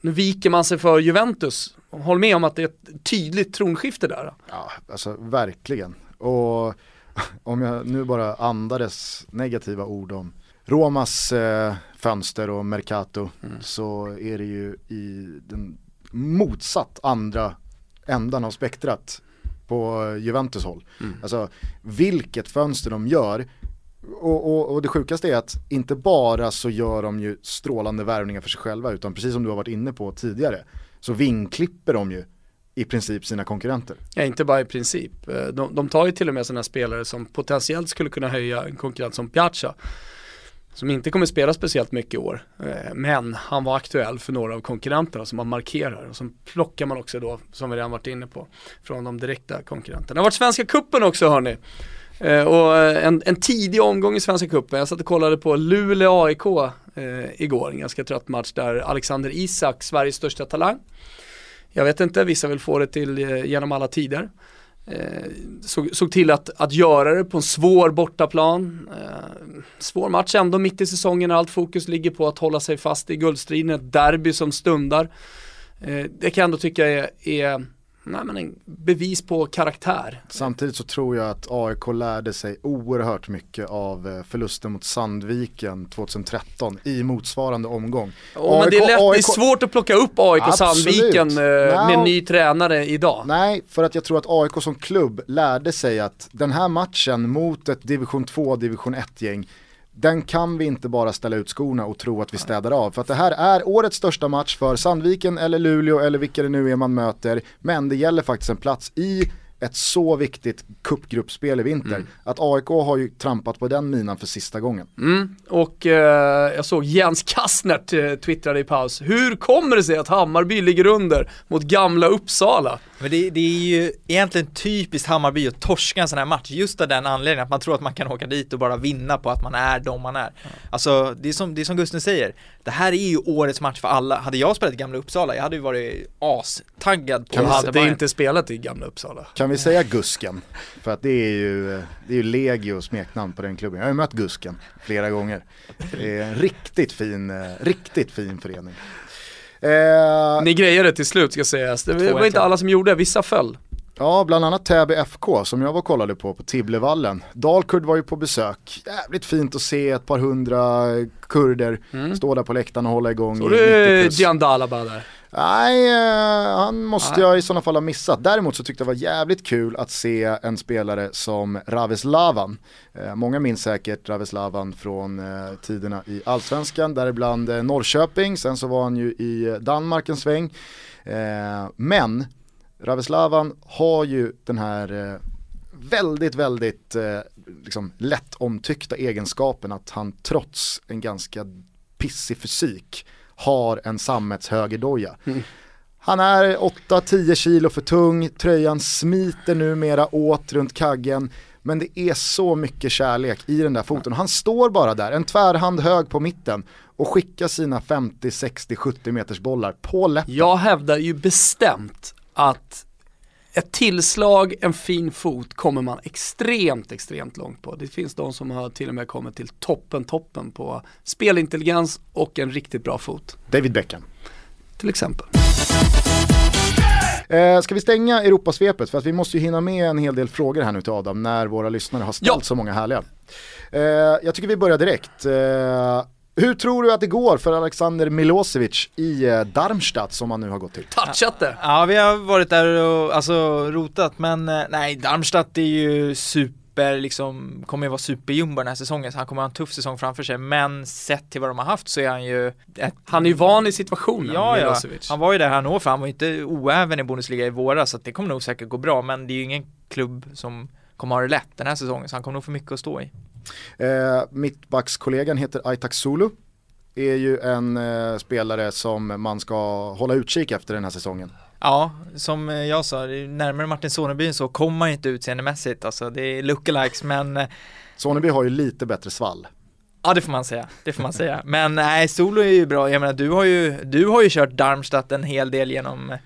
nu viker man sig för Juventus Håll med om att det är ett tydligt tronskifte där. Ja, alltså verkligen. Och <laughs> om jag nu bara andades negativa ord om Romas eh, fönster och Mercato mm. så är det ju i den motsatt andra ändan av spektrat på Juventus håll. Mm. Alltså vilket fönster de gör och, och, och, det sjukaste är att inte bara så gör de ju strålande värvningar för sig själva utan precis som du har varit inne på tidigare så vingklipper de ju i princip sina konkurrenter. Ja, inte bara i princip. De, de tar ju till och med sådana spelare som potentiellt skulle kunna höja en konkurrent som Piazza. Som inte kommer spela speciellt mycket i år. Eh, men han var aktuell för några av konkurrenterna som man markerar. Och som plockar man också då, som vi redan varit inne på, från de direkta konkurrenterna. Det har varit Svenska Kuppen också hörni. Eh, och eh, en, en, tidig omgång i Svenska Cupen. Jag satt och kollade på Luleå AIK eh, igår, en ganska trött match där Alexander Isak, Sveriges största talang. Jag vet inte, vissa vill få det till eh, genom alla tider. Eh, såg, såg, till att, att göra det på en svår bortaplan. Eh, svår match ändå mitt i säsongen när allt fokus ligger på att hålla sig fast i guldstriden, ett derby som stundar. Eh, det kan jag ändå tycka är, är nej, men en bevis på karaktär. Samtidigt så tror jag att AIK lärde sig oerhört mycket av eh, förlusten mot Sandviken 2013 i motsvarande omgång. Oh, AIK, men det, är lätt, AIK... det är svårt att plocka upp AIK och Sandviken eh, med ny tränare idag. Nej, för att jag tror att AIK som klubb lärde sig att den här matchen mot ett division 2, division 1-gäng den kan vi inte bara ställa ut skorna och tro att vi städar av. För att det här är årets största match för Sandviken eller Luleå eller vilka det nu är man möter. Men det gäller faktiskt en plats i ett så viktigt cupgruppspel i vinter. Mm. Att AIK har ju trampat på den minan för sista gången. Mm. Och eh, jag såg Jens Kastnert eh, twittrade i paus. Hur kommer det sig att Hammarby ligger under mot gamla Uppsala? Men det, det är ju egentligen typiskt Hammarby att torska en sån här match just av den anledningen att man tror att man kan åka dit och bara vinna på att man är de man är. Alltså det är som, det är som Gusten säger, det här är ju årets match för alla. Hade jag spelat i Gamla Uppsala, jag hade ju varit astaggad på Kan vi att möta Hade Bayern. inte spelat i gamla Uppsala. Kan vi säga Gusken? För att det är ju, det är ju legio smeknamn på den klubben. Jag har ju mött Gusken flera gånger. Det är en riktigt fin, eh, riktigt fin förening. Eh, Ni grejade till slut ska sägas. Det var inte alla som gjorde, vissa föll. Ja, bland annat Täby FK som jag var och kollade på på Tibblevallen. Dalkurd var ju på besök. Jävligt fint att se ett par hundra kurder stå där på läktaren och hålla igång Så i 90 det plus. Gian Dalaba där. Nej, eh, han måste Nej. jag i sådana fall ha missat. Däremot så tyckte jag det var jävligt kul att se en spelare som Raves Lavan. Eh, många minns säkert Raves Lavan från eh, tiderna i Allsvenskan, däribland Norrköping, sen så var han ju i Danmark en sväng. Men Raves Lavan har ju den här eh, väldigt, väldigt eh, liksom lätt omtyckta egenskapen att han trots en ganska pissig fysik har en sammetshögerdoja. Han är 8-10 kilo för tung, tröjan smiter numera åt runt kaggen. Men det är så mycket kärlek i den där foten. Han står bara där, en tvärhand hög på mitten och skickar sina 50, 60, 70 meters bollar på läppen. Jag hävdar ju bestämt att ett tillslag, en fin fot kommer man extremt, extremt långt på. Det finns de som har till och med kommit till toppen, toppen på spelintelligens och en riktigt bra fot. David Beckham. Till exempel. Eh, ska vi stänga Europasvepet? För att vi måste ju hinna med en hel del frågor här nu till Adam när våra lyssnare har ställt Ja. så många härliga. Eh, jag tycker vi börjar direkt. Eh, hur tror du att det går för Alexander Milosevic i eh, Darmstadt som han nu har gått till? Touchat det. Ja, vi har varit där och alltså rotat, men eh, nej, Darmstadt är ju super, liksom, kommer ju vara superjumbo den här säsongen, så han kommer ha en tuff säsong framför sig, men sett till vad de har haft så är han ju ett, Han är ju van i situationen, Ja, ja. Milosevic. Han var ju där Hannover, för han var ju inte oäven i Bundesliga i våras, så att det kommer nog säkert gå bra, men det är ju ingen klubb som kommer ha det lätt den här säsongen, så han kommer nog få mycket att stå i. Eh, Mittbackskollegan heter Aitak Sulu. Är ju en eh, spelare som man ska hålla utkik efter den här säsongen. Ja, som jag sa, närmare Martin Soneby så kommer man ju inte utseendemässigt, alltså det är lookalikes, men eh, Soneby har ju lite bättre svall. Ja det får man säga, det får man säga. Men nej, Solo är ju bra, jag menar du har ju, du har ju kört Darmstadt en hel del genom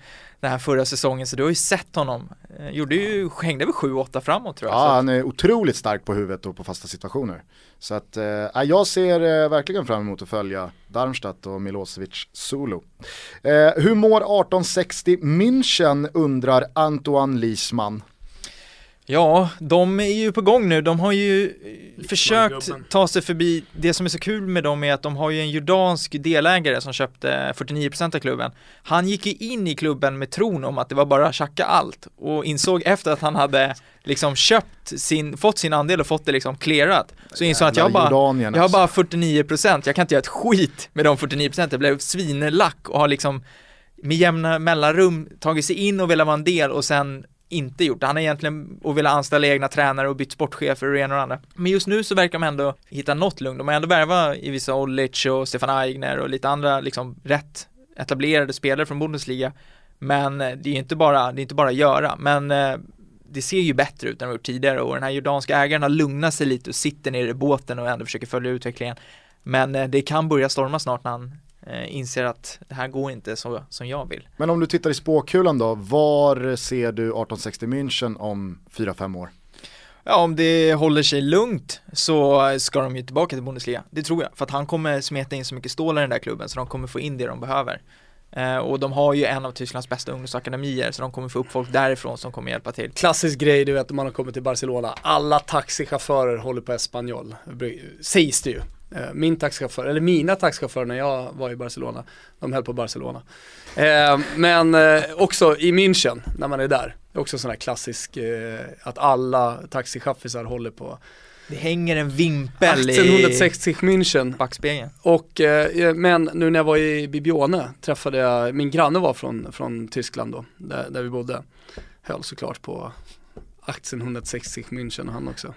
den här förra säsongen så du har ju sett honom. Eh, Gjorde ju, hängde väl 7-8 framåt tror jag. Ja, han är otroligt stark på huvudet och på fasta situationer. Så att, eh, ja, jag ser eh, verkligen fram emot att följa Darmstadt och Milosevic solo. Eh, hur mår 1860 München undrar Antoine Liesman. Ja, de är ju på gång nu, de har ju eh, försökt gubben. ta sig förbi, det som är så kul med dem är att de har ju en jordansk delägare som köpte 49% av klubben. Han gick ju in i klubben med tron om att det var bara att tjacka allt och insåg efter att han hade liksom köpt sin, fått sin andel och fått det liksom clearat. Så insåg han att jag bara, Jordanien, jag har alltså. bara 49%, jag kan inte göra ett skit med de 49%, jag blev svinelack och har liksom med jämna mellanrum tagit sig in och velat vara en del och sen inte gjort det. Han har egentligen och velat anställa egna tränare och bytt sportchefer och det ena och det andra. Men just nu så verkar de ändå hitta något lugn. De har ändå värvat i vissa Olic och Stefan Aigner och lite andra liksom rätt etablerade spelare från Bundesliga. Men eh, det är inte bara, det är inte bara att göra. Men eh, det ser ju bättre ut än vad gjort tidigare och den här jordanska ägaren har lugnat sig lite och sitter nere i båten och ändå försöker följa utvecklingen. Men eh, det kan börja storma snart när han inser att det här går inte så som jag vill. Men om du tittar i spåkulan då, var ser du 1860 München om 4-5 år? Ja, om det håller sig lugnt så ska de ju tillbaka till Bundesliga. Det tror jag, för att han kommer smeta in så mycket stål i den där klubben så de kommer få in det de behöver. Eh, och de har ju en av Tysklands bästa ungdomsakademier så de kommer få upp folk därifrån som kommer hjälpa till. Klassisk grej du vet när man har kommit till Barcelona. Alla taxichaufförer håller på Espanyol. Sägs det ju. Eh, Min taxichaufför, eller mina taxichaufförer när jag var i Barcelona, de höll på Barcelona. Eh, Men eh, också i München, när man är där. Det är också sån här klassisk, eh, att alla taxichaffisar håller på Det hänger en vimpel i 1860 München. backspegeln. Och, eh, men nu när jag var i Bibione träffade jag, min granne var från, från Tyskland då, där, där vi bodde. Höll såklart på aktien 160 München han också.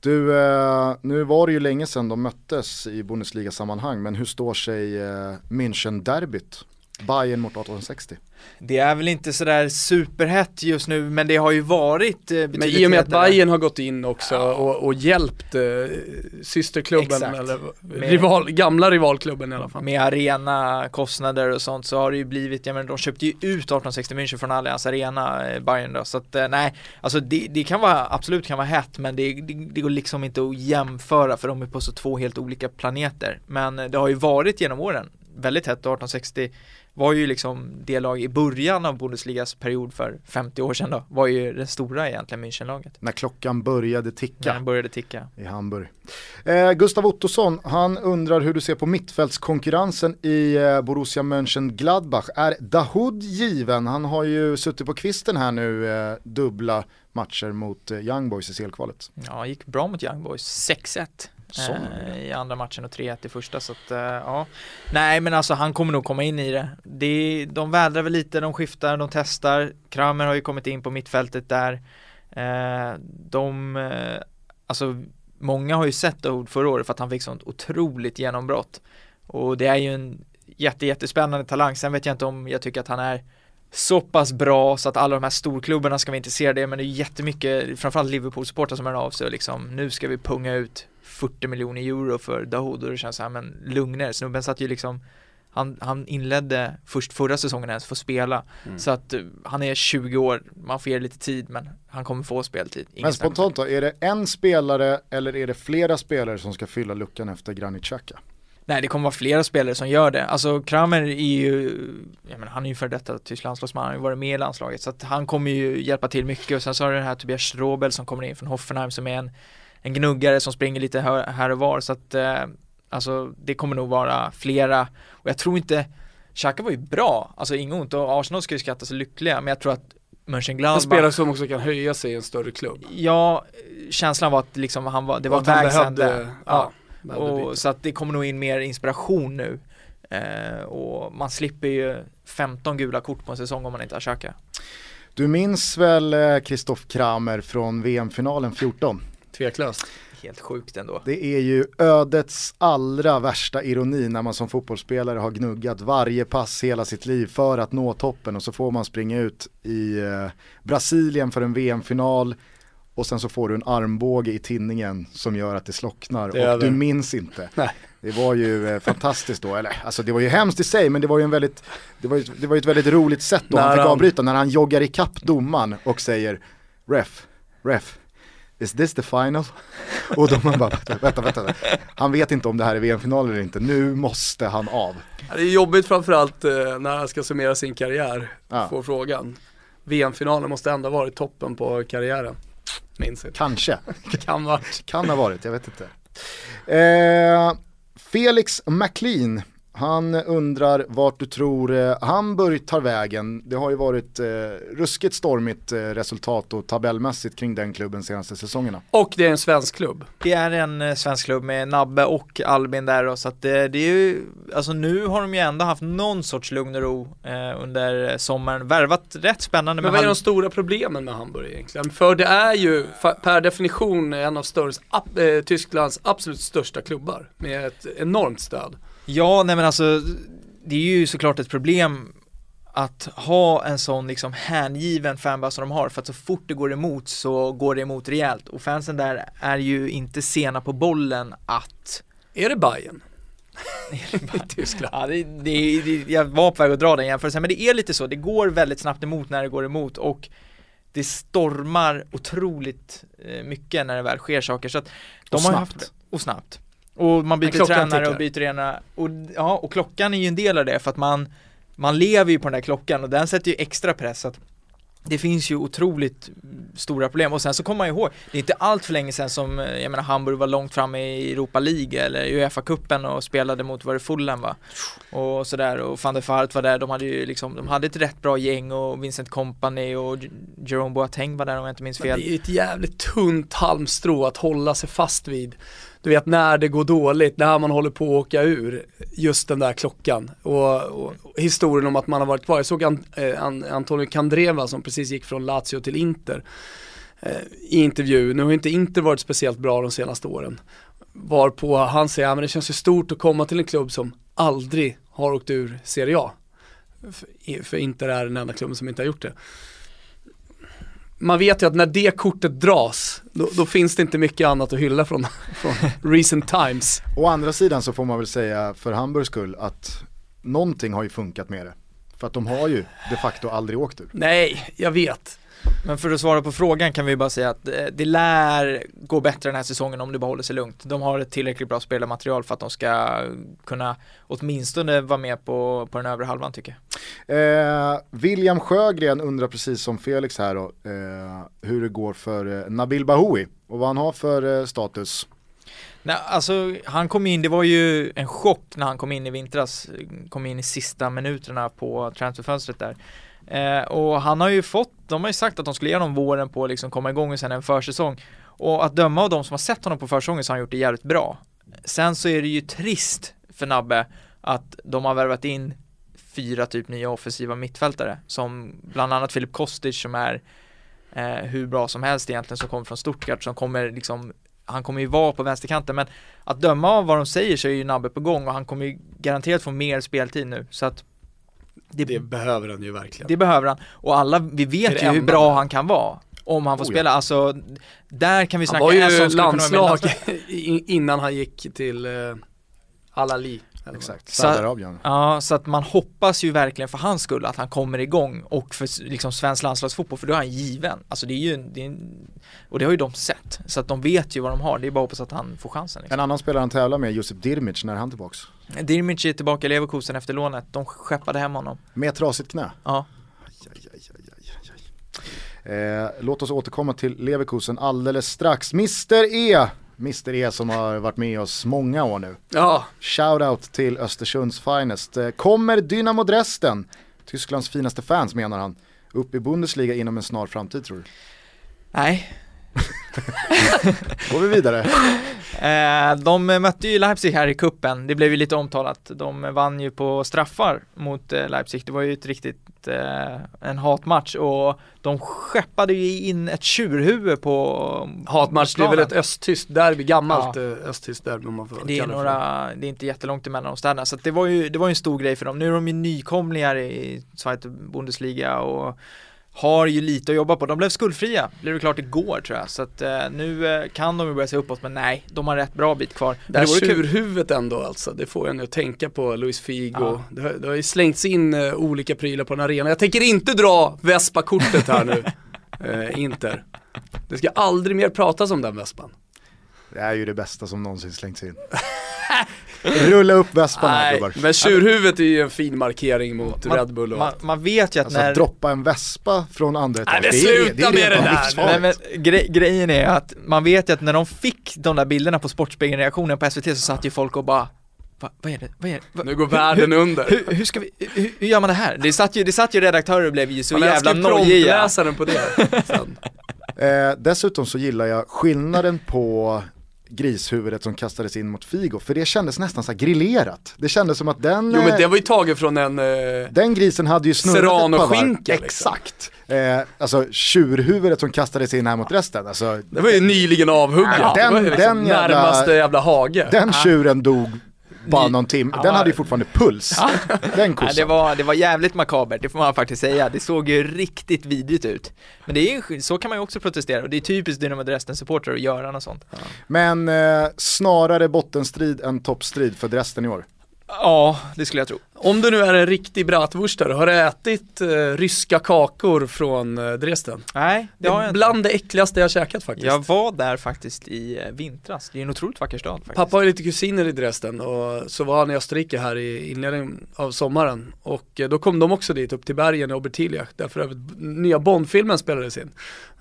Du, eh, nu var det ju länge sedan de möttes i Bundesliga-sammanhang, men hur står sig eh, München-derbyt? Bayern mot 1860. Det är väl inte sådär superhett just nu men det har ju varit eh, Men i och med att Bayern har gått in också ja. och, och, hjälpt eh, systerklubben Exakt. eller rival, gamla rivalklubben i alla fall. Med arena kostnader och sånt så har det ju blivit, ja men de köpte ju ut 1860 München från Allianz Arena, eh, Bayern då, så att eh, nej, alltså det, det, kan vara, absolut kan vara hett men det, det, det, går liksom inte att jämföra för de är på så två helt olika planeter. Men eh, det har ju varit genom åren väldigt hett 1860 var ju liksom det lag i början av Bundesligas period för 50 år sedan då, var ju det stora egentligen Münchenlaget. När klockan började ticka. När den började ticka. I Hamburg. Eh, Gustav Ottosson, han undrar hur du ser på mittfältskonkurrensen i eh, Borussia Mönchengladbach. Är Dahoud given? Han har ju suttit på kvisten här nu, eh, dubbla matcher mot eh, Young Boys i CL-kvalet. Ja, gick bra mot Young Boys, 6-1 eh, i andra matchen och 3-1 i första så att, eh, ja. Nej men alltså han kommer nog komma in i det. det. De vädrar väl lite, de skiftar, de testar. Kramer har ju kommit in på mittfältet där. Eh, de, eh, alltså många har ju sett Dahoud förra året för att han fick sånt otroligt genombrott. Och det är ju en jätte, jättespännande talang. Sen vet jag inte om jag tycker att han är så pass bra så att alla de här storklubbarna ska vara intresserade men det är jättemycket, framförallt Liverpool-supportrar som hör av sig och liksom nu ska vi punga ut 40 miljoner euro för Dahoud och det känns så här, men lugnare, snubben satt ju liksom han, han inledde först förra säsongen ens för att spela mm. så att uh, han är 20 år, man får ge lite tid men han kommer få speltid. Ingen men spontant då, är det en spelare eller är det flera spelare som ska fylla luckan efter Granit Xhaka? Nej det kommer vara flera spelare som gör det. Alltså Kramer är ju, jag menar, han är ju för detta tysk landslagsman, han har ju varit med i landslaget så att han kommer ju hjälpa till mycket och sen så har du den här Tobias Strobel som kommer in från Hoffenheim som är en en gnuggare som springer lite här och var så att eh, alltså det kommer nog vara flera. Och jag tror inte Xhaka var ju bra, alltså inget ont. Och Arsenal ska ju skatta sig lyckliga men jag tror att Mönchengladbach En spelare som också kan höja sig i en större klubb. Ja, känslan var att liksom han var, det var vägs ände ja, ja, och Så att det kommer nog in mer inspiration nu. Eh, och man slipper ju 15 gula kort på en säsong om man inte har Xhaka. Du minns väl Kristoff eh, Kramer från VM-finalen 14? Tveklöst. Helt sjukt ändå. Det är ju ödets allra värsta ironi när man som fotbollsspelare har gnuggat varje pass hela sitt liv för att nå toppen och så får man springa ut i eh, Brasilien för en VM-final och sen så får du en armbåge i tinningen som gör att det slocknar det och du minns inte. <laughs> Nej. Det var ju eh, fantastiskt då, eller alltså det var ju hemskt i sig men det var ju en väldigt, det var ju, det var ju ett väldigt roligt sätt då när han fick avbryta när han joggar i kapp domaren och säger ref, ref, is this the final? <laughs> Och då man bara, vänta, vänta, vänta, han vet inte om det här är VM-final eller inte, nu måste han av. Det är jobbigt framförallt eh, när han ska summera sin karriär, ja. får frågan. VM-finalen måste ändå varit toppen på karriären. Minns inte. Kanske. <laughs> kan, vara. kan ha varit, jag vet inte. Eh, Felix McLean han undrar vart du tror eh, Hamburg tar vägen. Det har ju varit eh, ruskigt stormigt eh, resultat och tabellmässigt kring den klubben senaste säsongerna. Och det är en svensk klubb. Det är en eh, svensk klubb med Nabbe och Albin där och så att det, eh, det är ju, alltså nu har de ju ändå haft någon sorts lugn och ro eh, under sommaren. Värvat rätt spännande. Men vad är de stora problemen med Hamburg egentligen? För det är ju per definition en av större, Tysklands absolut största klubbar med ett enormt stöd. Ja, nej men alltså det är ju såklart ett problem att ha en sån liksom hängiven fanbase som de har för att så fort det går emot så går det emot rejält och fansen där är ju inte sena på bollen att Är det Bayern? <laughs> <laughs> I Tyskland? Ja, det, det, det, jag var på väg att dra den jämförelsen men det är lite så, det går väldigt snabbt emot när det går emot och det stormar otroligt eh, mycket när det väl sker saker så att de och har snabbt. haft, och snabbt och man byter tränare och byter ena, och ja, och klockan är ju en del av det för att man man lever ju på den där klockan och den sätter ju extra press att det finns ju otroligt stora problem. Och sen så kommer man ihåg, det är inte allt för länge sedan som, eh, jag menar Hamburg var långt fram i Europa League eller Uefa-cupen och spelade mot, var det Fulham va? Och sådär och van der Fart var där, de hade ju liksom, de hade ett rätt bra gäng och Vincent Company och Jerome Boateng var där om jag inte minns fel. Men det är ju ett jävligt tunt halmstrå att hålla sig fast vid du vet när det går dåligt, när man håller på att åka ur, just den där klockan. Och, och historien om att man har varit kvar. Jag såg an, eh, Antonio Candreva som precis gick från Lazio till Inter. eh, i intervju, nu har inte Inter varit speciellt bra de senaste åren. Varpå han säger, ja men det känns ju stort att komma till en klubb som aldrig har åkt ur Serie A. För, för Inter är den enda klubben som inte har gjort det. Man vet ju att när det kortet dras, då, då finns det inte mycket annat att hylla från, <laughs> från recent times. Å andra sidan så får man väl säga för Hamburgs skull att någonting har ju funkat med det. För att de har ju de facto aldrig åkt ur. Nej, jag vet. Men för att svara på frågan kan vi bara säga att eh, det lär gå bättre den här säsongen om det bara håller sig lugnt. De har ett tillräckligt bra spelarmaterial för att de ska kunna åtminstone vara med på, på den övre halvan tycker jag. Eh, William Sjögren undrar precis som Felix här då, eh, hur det går för eh, Nabil Bahoui och vad han har för eh, status. Nej, alltså han kom in, det var ju en chock när han kom in i vintras, kom in i sista minuterna på transferfönstret där. Eh, och han har ju fått, de har ju sagt att de skulle ge honom våren på att liksom komma igång och sen en försäsong. Och att döma av de som har sett honom på försäsongen så har han gjort det jävligt bra. Sen så är det ju trist för Nabbe att de har värvat in fyra typ nya offensiva mittfältare som bland annat Filip Kostic som är eh, hur bra som helst egentligen som kommer från Stuttgart som kommer liksom han kommer ju vara på vänsterkanten men att döma av vad de säger så är ju Nabbe på gång och han kommer ju garanterat få mer speltid nu så att det, det behöver han ju verkligen. Det behöver han och alla, vi vet ju hur bra han kan vara om han får oh, spela, ja. alltså där kan vi snacka Han var ju landslag <laughs> innan han gick till uh, Al-Ali Exakt, Saudiarabien. Ja, så att man hoppas ju verkligen för hans skull att han kommer igång och för liksom svensk landslagsfotboll för då är han given. Alltså det är ju, det är, och det har ju de sett. Så att de vet ju vad de har, det är bara att hoppas att han får chansen. Liksom. En annan spelare han tävlar med, Josip Dirmic, när är han tillbaks? Dirmic är tillbaka i Leverkusen efter lånet, de skeppade hem honom. Med trasigt knä? Ja. Aj, aj, aj, eh, låt oss återkomma till Leverkusen alldeles strax. Mr E Mr E som har varit med oss många år nu. Ja. Shoutout till Östersunds finest. Eh, kommer Dynamo Dresden, Tysklands finaste fans menar han, upp i Bundesliga inom en snar framtid tror du? Nej. <laughs> Går vi vidare. Eh, de mötte ju Leipzig här i kuppen. det blev ju lite omtalat. De vann ju på straffar mot eh, Leipzig. Det var ju ett riktigt eh, en hatmatch och de skeppade ju in ett tjurhuvud på Hatmatch, det är väl ett östtyskt derby, gammalt ja. östtyskt derby om man får det är några, det är inte jättelångt emellan de städerna så det var ju, det var ju en stor grej för dem. Nu är de ju nykomlingar i Zweite Bundesliga och har ju lite att jobba på. De blev skuldfria, blev det klart igår tror jag. Så att eh, nu eh, kan de ju börja se uppåt, men nej, de har rätt bra bit kvar. Det här tjurhuvudet ändå alltså, det får en att tänka på Luis Figo. Ja. Det, har, det har ju slängts in uh, olika prylar på den arenan. Jag tänker inte dra Vespa-kortet här nu, uh, <laughs> Inter. Det ska aldrig mer pratas om den Vespan. Det är ju det bästa som någonsin slängts in. <laughs> Rulla upp vespan här gubbar. Men tjurhuvudet är ju en fin markering mot man, Red Bull och man, man vet ju att alltså, när... droppa en vespa från andra etaget. Nej men sluta det är, det är med det där! Nej, men, gre grejen är att man vet ju att när de fick de där bilderna på Sportspegeln-reaktionen på SVT så satt ju folk och bara Va, vad är det? Vad är det? Va, nu går världen hur, under. Hur, hur, ska vi, hur, hur, gör man det här? Det satt ju, det satt ju redaktörer och blev ju så jävla nojiga. på det <laughs> eh, dessutom så gillar jag skillnaden på grishuvudet som kastades in mot Figo. För det kändes nästan så grillerat. Det kändes som att den... Jo men det var ju taget från en... Eh, den grisen hade ju snurrat Serrano-skinka liksom. Exakt. Eh, alltså tjurhuvudet som kastades in här mot resten. Alltså, det var ju nyligen avhugget. Ja, den, liksom den jävla, närmaste jävla hage. Den tjuren dog bara någon timme, den hade ju fortfarande puls. Ja. Den kossan. Det, var, det var jävligt makabert, det får man faktiskt säga. Det såg ju riktigt vidrigt ut. Men det är ju, så kan man ju också protestera och det är typiskt Dynamo Dresden-supportrar att göra något sånt. Men eh, snarare bottenstrid än toppstrid för Dresden i år. Ja, det skulle jag tro. Om du nu är en riktig bratwurstare, har du ätit eh, ryska kakor från eh, Dresden? Nej, det, det har jag inte. Bland det äckligaste jag käkat faktiskt. Jag var där faktiskt i eh, vintras, det är en otroligt vacker stad faktiskt. Pappa har lite kusiner i Dresden och så var han i Österrike här i inledningen av sommaren och eh, då kom de också dit upp till bergen i Obertilia, där för övrigt nya Bondfilmen spelades in.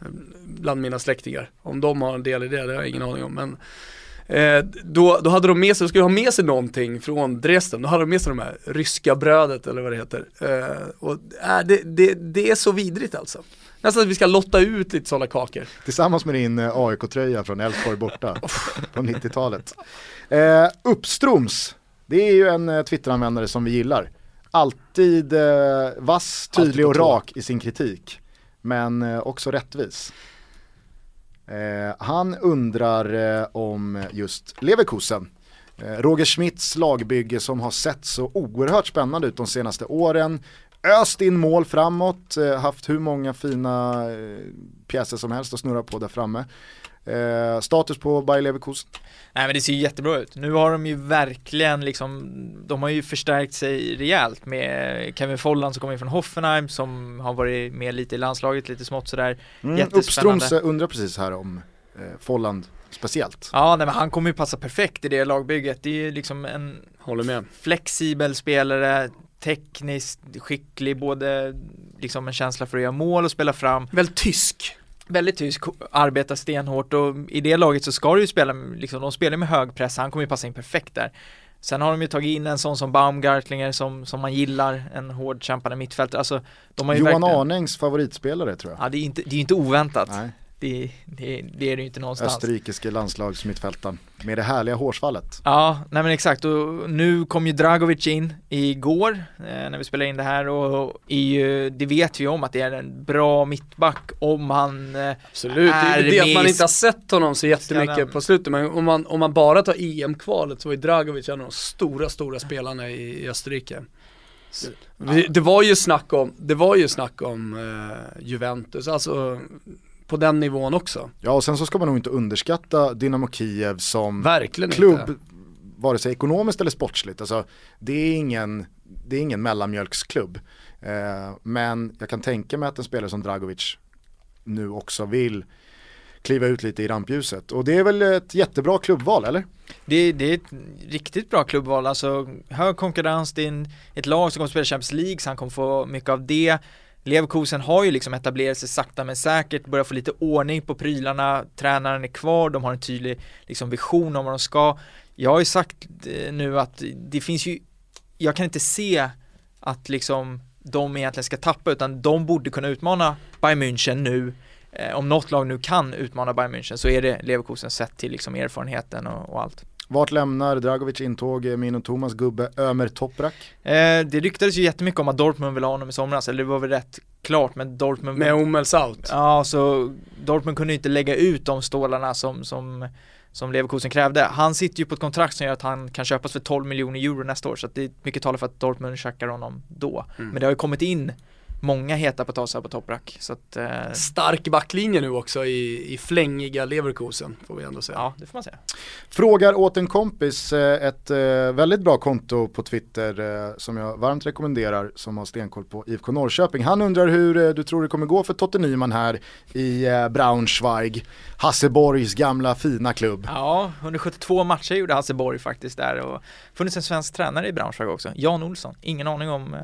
Eh, bland mina släktingar. Om de har en del i det, det har jag ingen aning om. Men Eh, då, då hade de med sig, de skulle ha med sig någonting från Dresden, då hade de med sig de här ryska brödet eller vad det heter. Eh, och äh, det, det, det är så vidrigt alltså. Nästan att vi ska lotta ut lite sådana kakor. Tillsammans med din eh, AIK-tröja från Elfsborg borta <laughs> på 90-talet. Eh, Uppstroms, det är ju en eh, Twitteranvändare som vi gillar. Alltid eh, vass, tydlig och rak i sin kritik. Men eh, också rättvis. Eh, han undrar eh, om just Leverkusen. Eh, Roger Schmidts lagbygge som har sett så oerhört spännande ut de senaste åren. Öst in mål framåt, eh, haft hur många fina eh, pjäser som helst att snurra på där framme. Eh, status på Bayer Leverkusen? Nej men det ser ju jättebra ut. Nu har de ju verkligen liksom, de har ju förstärkt sig rejält med Kevin Folland som kommer in från Hoffenheim som har varit med lite i landslaget, lite smått sådär. Mm, Jättespännande. Uppstroms undrar precis här om eh, Folland speciellt. Ja, nej men han kommer ju passa perfekt i det lagbygget. Det är ju liksom en Håller med. flexibel spelare, tekniskt skicklig, både liksom en känsla för att göra mål och spela fram. Väldigt tysk. Väldigt tysk, arbetar stenhårt och i det laget så ska du ju spela, liksom, de spelar med hög press, han kommer ju passa in perfekt där. Sen har de ju tagit in en sån som Baumgartlinger som, som man gillar, en hård kämpande mittfältare. Alltså, de har ju Johan verkligen... Arnängs favoritspelare tror jag. Ja, det är ju inte, det är ju inte oväntat. Nej, Det, det, det är det ju inte någonstans. Österrikiske landslagsmittfältaren med det härliga hårsvallet. Ja, nej men exakt och nu kom ju Dragovic in igår eh, när vi spelade in det här och är ju, det vet vi ju om att det är en bra mittback om han eh, Absolut, det Är är det att man inte har sett honom så jättemycket på slutet. Men om man, om man bara tar EM-kvalet så var ju Dragovic en av de stora, stora spelarna i, i Österrike. Det, det var ju snack om, det var ju snack om eh, Juventus, alltså på den nivån också. Ja och sen så ska man nog inte underskatta Dynamo Kiev som Verkligen klubb, inte. vare sig ekonomiskt eller sportsligt. Alltså, det, är ingen, det är ingen mellanmjölksklubb. Eh, men jag kan tänka mig att en spelare som Dragovic nu också vill kliva ut lite i rampljuset. Och det är väl ett jättebra klubbval, eller? Det, det är ett riktigt bra klubbval, alltså hög konkurrens, det är en, ett lag som kommer spela Champions League så han kommer få mycket av det. Leverkusen har ju liksom etablerat sig sakta men säkert, börjar få lite ordning på prylarna, tränaren är kvar, de har en tydlig liksom, vision om vad de ska. Jag har ju sagt eh, nu att det finns ju, jag kan inte se att liksom de egentligen ska tappa utan de borde kunna utmana Bayern München nu eh, om något lag nu kan utmana Bayern München så är det Leverkusen sett till liksom erfarenheten och, och allt. Vart lämnar Dragovic intåg eh, min och Thomas gubbe Ömer Toprak? Eh, det ryktades ju jättemycket om att Dortmund ville ha honom i somras, eller det var väl rätt klart men Dortmund Med Hummels out. Ja, så Dortmund kunde ju inte lägga ut de stålarna som, som, som Leverkusen krävde. Han sitter ju på ett kontrakt som gör att han kan köpas för 12 miljoner euro nästa år, så att det är mycket talar för att Dortmund checkar honom då. Mm. Men det har ju kommit in många heta potatisar på Toprak, så att eh, Stark backlinje nu också i, i flängiga Leverkusen, får vi ändå säga. ja, det får man säga. Frågar åt en kompis eh, ett eh, väldigt bra konto på Twitter eh, som jag varmt rekommenderar som har stenkoll på IFK Norrköping. Han undrar hur eh, du tror det kommer gå för Totte Nyman här i eh, Braunschweig, Hasseborgs gamla fina klubb. Ja, 172 matcher gjorde Hasse Borg faktiskt där och funnits en svensk tränare i Braunschweig också, Jan Olsson. Ingen aning om eh,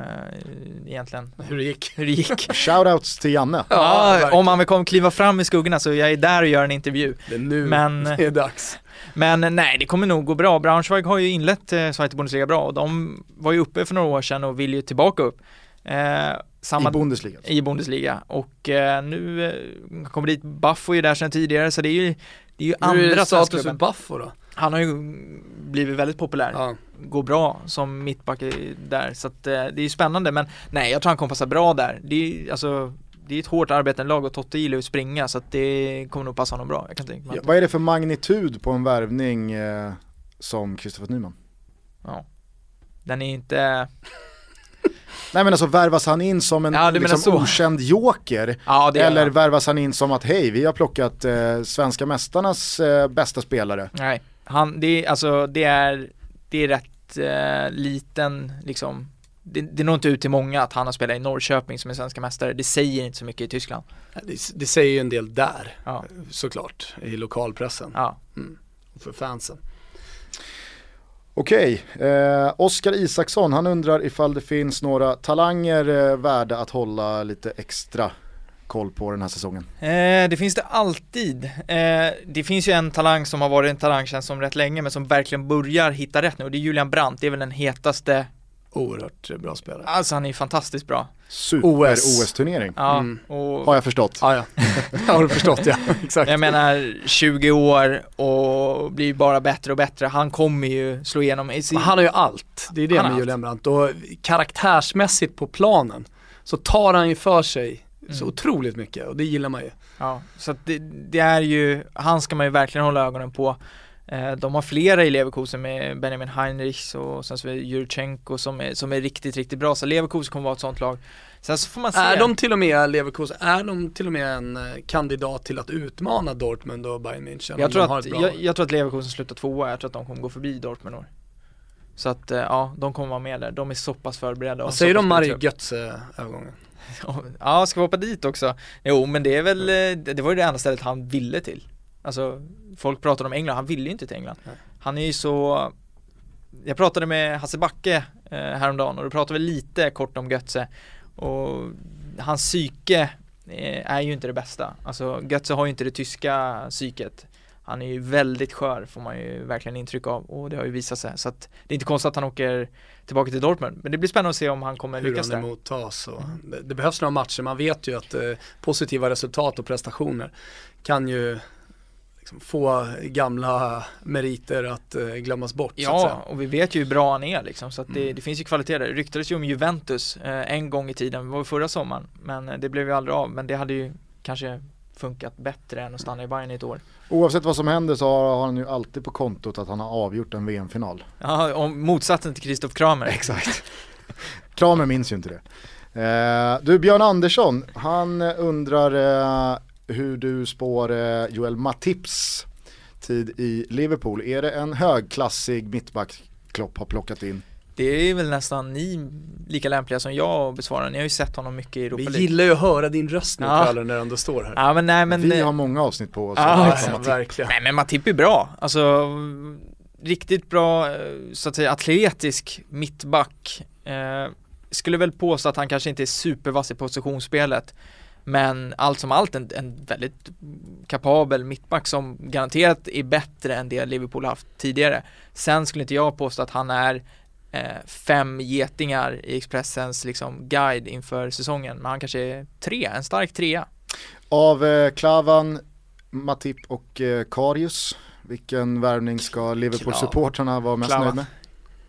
egentligen Hur det gick. Hur det gick. Shoutouts till Janne. Ja, om han vill komma kliva fram i skuggorna så jag är där och gör en intervju. Det är nu Men- <laughs> det är dags. Men nej, det kommer nog gå bra. Braunschweig har ju inlett eh, Zweite Bundesliga bra och de var ju uppe för några år sedan och vill ju tillbaka upp. Eh, samma I Bundesliga. i Bundesliga och eh, nu eh, kommer dit Baffo är där sedan tidigare så det är ju det är ju Hur är andra det status för. Baffo då? Han har ju blivit väldigt populär. Ja. Går bra som mittback där så att eh, det är ju spännande men nej jag tror han kommer passa bra där. Det är alltså det är ett hårt arbetande lag och Totte gillar att springa så att det kommer nog passa honom bra. Jag kan tänka mig. Ja, vad är det för magnitud på en värvning eh, som Kristoffer Nyman? Ja. Den är inte, <laughs> Nej men alltså värvas han in som en Ja, liksom, okänd joker? <laughs> ja det Eller värvas han in som att hej, vi har plockat eh, svenska mästarnas eh, bästa spelare? Nej, han, det är alltså det är, det är rätt liten liksom det, det når inte ut till många att han har spelat i Norrköping som är svenska mästare. Det säger inte så mycket i Tyskland. Det, det säger ju en del där, Ja, såklart, i lokalpressen ja. och för fansen. Okej, eh, Oskar Isaksson, han undrar ifall det finns några talanger eh, värda att hålla lite extra koll på den här säsongen. Eh, det finns det alltid. Eh, det finns ju en talang som har varit en talang känns som rätt länge men som verkligen börjar hitta rätt nu och det är Julian Brandt. Det är väl den hetaste, Oerhört bra spelare. alltså han är fantastiskt bra. Super-OS-turnering, Ja, Mm. och har jag förstått. Ah, ja, <laughs> har du förstått ja, <laughs> exakt. Jag menar 20 år och blir bara bättre och bättre. Han kommer ju slå igenom sin... Han har ju allt, det är det Han med. Julian Brandt och karaktärsmässigt på planen så tar han ju för sig så Mm. otroligt mycket och det gillar man ju. Ja, så det, det är ju, han ska man ju verkligen hålla ögonen på. Eh, de har flera i Leverkusen med Benjamin Heinrichs och sen så är Jurchenko som är, som är riktigt, riktigt bra. Så Leverkusen kommer vara ett sånt lag. Sen så får man se. Är de till och med, Leverkusen, är de till och med en eh, kandidat till att utmana Dortmund och Bayern München? jag, tror att, jag, jag tror att Leverkusen slutar tvåa, jag tror att de kommer gå förbi Dortmund år. Så att eh, ja, de kommer vara med där. De är så pass förberedda. Vad så säger du om Mario. Götze-övergången? Ja, ska vi hoppa dit också? Jo, men det är väl, eh, det var ju det enda stället han ville till. Alltså, folk pratar om England, han ville ju inte till England. Han är ju så Jag pratade med Hasse Backe eh, häromdagen och då pratade vi lite kort om Götze och hans psyke eh, är ju inte det bästa. Alltså Götze har ju inte det tyska psyket. Han är ju väldigt skör får man ju verkligen intryck av och det har ju visat sig. Så att det är inte konstigt att han åker tillbaka till Dortmund. Men det blir spännande att se om han kommer Hur lyckas han där. emottas och det, det behövs några matcher, man vet ju att eh, positiva resultat och prestationer kan ju liksom få gamla meriter att eh, glömmas bort. Ja, och vi vet ju hur bra han är liksom, så att det, Mm. det finns ju kvalitet där. Det ryktades ju om Juventus eh, en gång i tiden, det var förra sommaren, men eh, det blev ju aldrig av. Men det hade ju kanske funkat bättre än att stanna i Bayern i ett år. Oavsett vad som händer så har han ju alltid på kontot att han har avgjort en VM-final. Ja, om motsatsen till Christoph Kramer. <laughs> Exakt. Kramer minns ju inte det. Eh, du Björn Andersson, han undrar eh, hur du spår eh, Joel Matips tid i Liverpool. Är det en högklassig mittback Klopp har plockat in? Det är väl nästan ni lika lämpliga som jag att besvara. Ni har ju sett honom mycket i Europa Vi League. gillar ju att höra din röst nu Ja. Kalle när du ändå står här. Ja men nej men Vi har många avsnitt på oss. Ja, att Ja, prata om ja, Matip. verkligen. Nej men Matip är bra, alltså riktigt bra, eh, så att säga atletisk mittback. Eh, skulle väl påstå att han kanske inte är supervass i positionsspelet. Men allt som allt en, en väldigt kapabel mittback som garanterat är bättre än det Liverpool haft tidigare. Sen skulle inte jag påstå att han är fem getingar i Expressens liksom guide inför säsongen. Men han kanske är tre, en stark trea. Av eh, Klavan, Matip och eh, Karius, vilken värvning ska Liverpool-supportrarna vara mest nöjda med?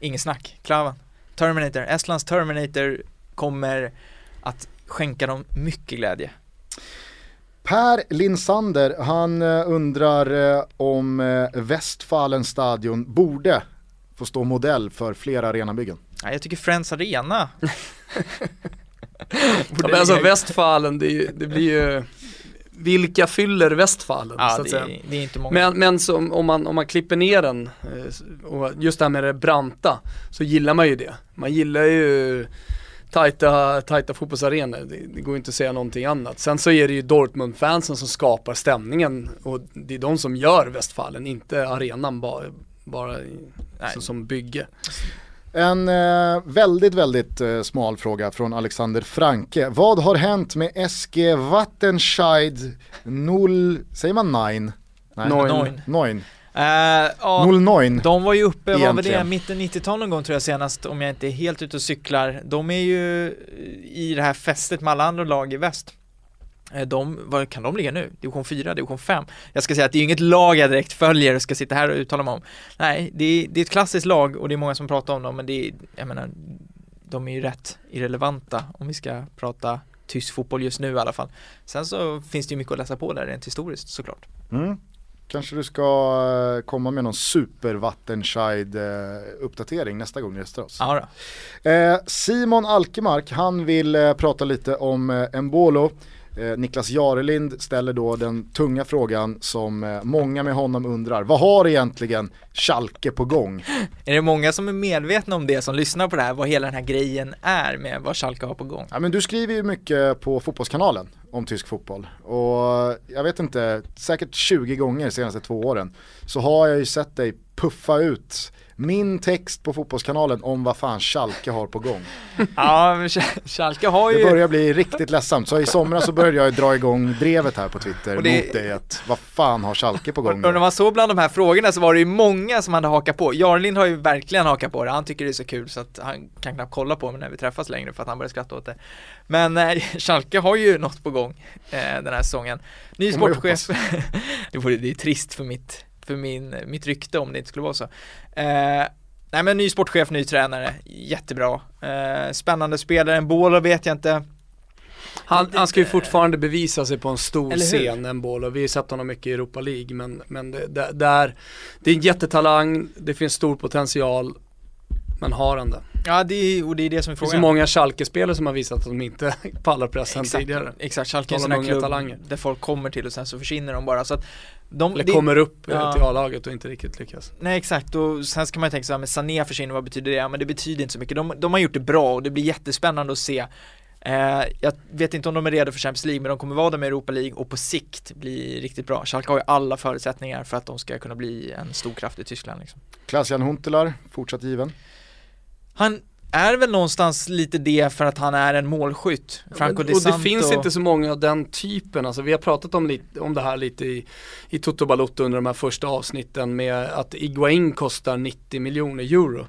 Ingen snack, Klavan. Terminator, Estlands Terminator kommer att skänka dem mycket glädje. Per Linsander, han eh, undrar eh, om eh, Westfalen stadion borde få stå modell för flera arenabyggen. Ja, jag tycker Friends Arena <laughs> <laughs> Ja, men alltså Westfalen, det, det blir ju, vilka fyller Westfalen Ja, så att det, säga? är- det är inte många. Men, men som, om, man, om man klipper ner den, eh, och just det här med det branta, så gillar man ju det. Man gillar ju tajta, tajta fotbollsarenor, det, det går inte att säga någonting annat. Sen så är det ju Dortmund-fansen som skapar stämningen och det är de som gör Westfalen, inte arenan bara, bara i, så, som bygge. En eh, väldigt, väldigt eh, smal fråga från Alexander Franke. Vad har hänt med SG Wattenscheid 0, säger man 9? Nej, Neun. Noin. 9. Eh, ja, 09. de var ju uppe, vad var det, Egentligen. mitten 90-tal någon gång tror jag senast, om jag inte är helt ute och cyklar. De är ju i det här fästet med alla andra lag i väst. Eh, De, vad kan de ligga nu? Division 4, division 5? Jag ska säga att det är inget lag jag direkt följer och ska sitta här och uttala mig om. Nej, det är, det är ett klassiskt lag och det är många som pratar om dem, men det är, jag menar, de är ju rätt irrelevanta om vi ska prata tysk fotboll just nu i alla fall. Sen så finns det ju mycket att läsa på där rent historiskt såklart. Mm. Kanske du ska eh, komma med någon super Wattenscheid eh, uppdatering nästa gång ni gästar oss. Ja Simon Alkemark, han vill prata lite om Embolo. Eh, Niklas Jarelind ställer då den tunga frågan som eh, många med honom undrar. Vad har egentligen Schalke på gång? <laughs> Är det många som är medvetna om det som lyssnar på det här, vad hela den här grejen är med vad Schalke har på gång? Ja, men du skriver ju mycket på Fotbollskanalen om tysk fotboll. Och jag vet inte, säkert 20 gånger de senaste två åren så har jag ju sett dig puffa ut min text på Fotbollskanalen om vad fan Schalke har på gång. Ja, men Sch- Schalke har Det ju börjar bli riktigt ledsamt. Så i somras så började jag dra igång drevet här på Twitter Och det- mot dig att vad fan har Schalke på och, gång och när nu? man såg bland de här frågorna så var det ju många som hade hakat på. Jarlind har ju verkligen hakat på det, han tycker det är så kul så att han kan knappt kolla på mig när vi träffas längre för att han börjar skratta åt det. Men eh, <laughs> Schalke har ju något på gång eh, den här säsongen. Ny sportchef, <laughs> det, vore, det är trist för mitt, för min, mitt rykte om det inte skulle vara så. Eh, nej men ny sportchef, ny tränare, jättebra. Eh, spännande spelare, en bål vet jag inte. Han, han ska ju fortfarande bevisa sig på en stor scen, en boll och vi har sett honom mycket i Europa League men, men det, det, där, det är en jättetalang, det finns stor potential, men har han det? Ja, det är, och det är det som är Det finns frågan. många Schalke-spelare som har visat att de inte pallar pressen Exakt, tidigare. exakt. Schalke är en sån klubb talanger. där folk kommer till och sen så försvinner de bara. Så att de, Eller det- kommer upp eh, ja. till A-laget och inte riktigt lyckas. Nej exakt och sen ska man ju tänka så här, men Sané försvinner, vad betyder det? Ja men det betyder inte så mycket. De, de har gjort det bra och det blir jättespännande att se. Eh, jag vet inte om de är redo för Champions League men de kommer vara där med Europa League och på sikt bli riktigt bra. Schalke har ju alla förutsättningar för att de ska kunna bli en stor kraft i Tyskland liksom. Klaas-Jan Huntelaar, fortsatt given. Han är väl någonstans lite det för att han är en målskytt. Franco Di och det finns inte så många av den typen, alltså vi har pratat om, lite, om det här lite i, i Toto Balotto under de här första avsnitten med att Iguain kostar 90 miljoner euro.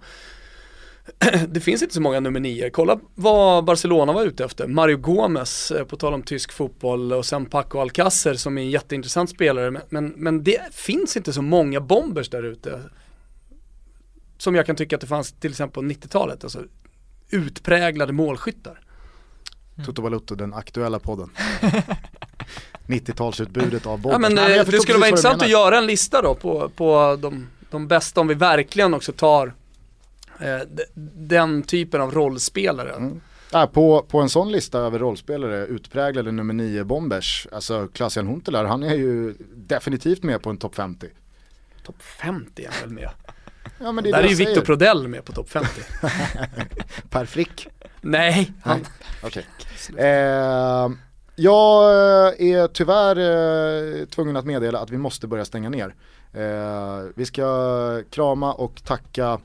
<clears throat> Det finns inte så många nummer nio. Kolla vad Barcelona var ute efter. Mario Gomez, eh, på tal om tysk fotboll och sen Paco Alcacer som är en jätteintressant spelare. Men, men, men det finns inte så många bombers där ute. Som jag kan tycka att det fanns till exempel på 90-talet. Alltså utpräglade målskyttar. Toto Balutto, den aktuella podden. <laughs> 90-talsutbudet av Ja Bobbers. men Nej, eh, jag det förstår skulle vara intressant att göra en lista då på, på de, de bästa om vi verkligen också tar eh, den typen av rollspelare. Mm. Ja, på, på en sån lista över rollspelare, utpräglade nummer 9 bombers, alltså Klaas-Jan Huntelaar, han är ju definitivt med på en topp 50. Topp 50 är han väl med. Ja men det är Där är det ju jag Victor. Prodell med på topp 50. <laughs> Per Frick. Nej, han, Nej. Okej. Eh, jag är tyvärr eh, tvungen att meddela att vi måste börja stänga ner. Eh, vi ska krama och tacka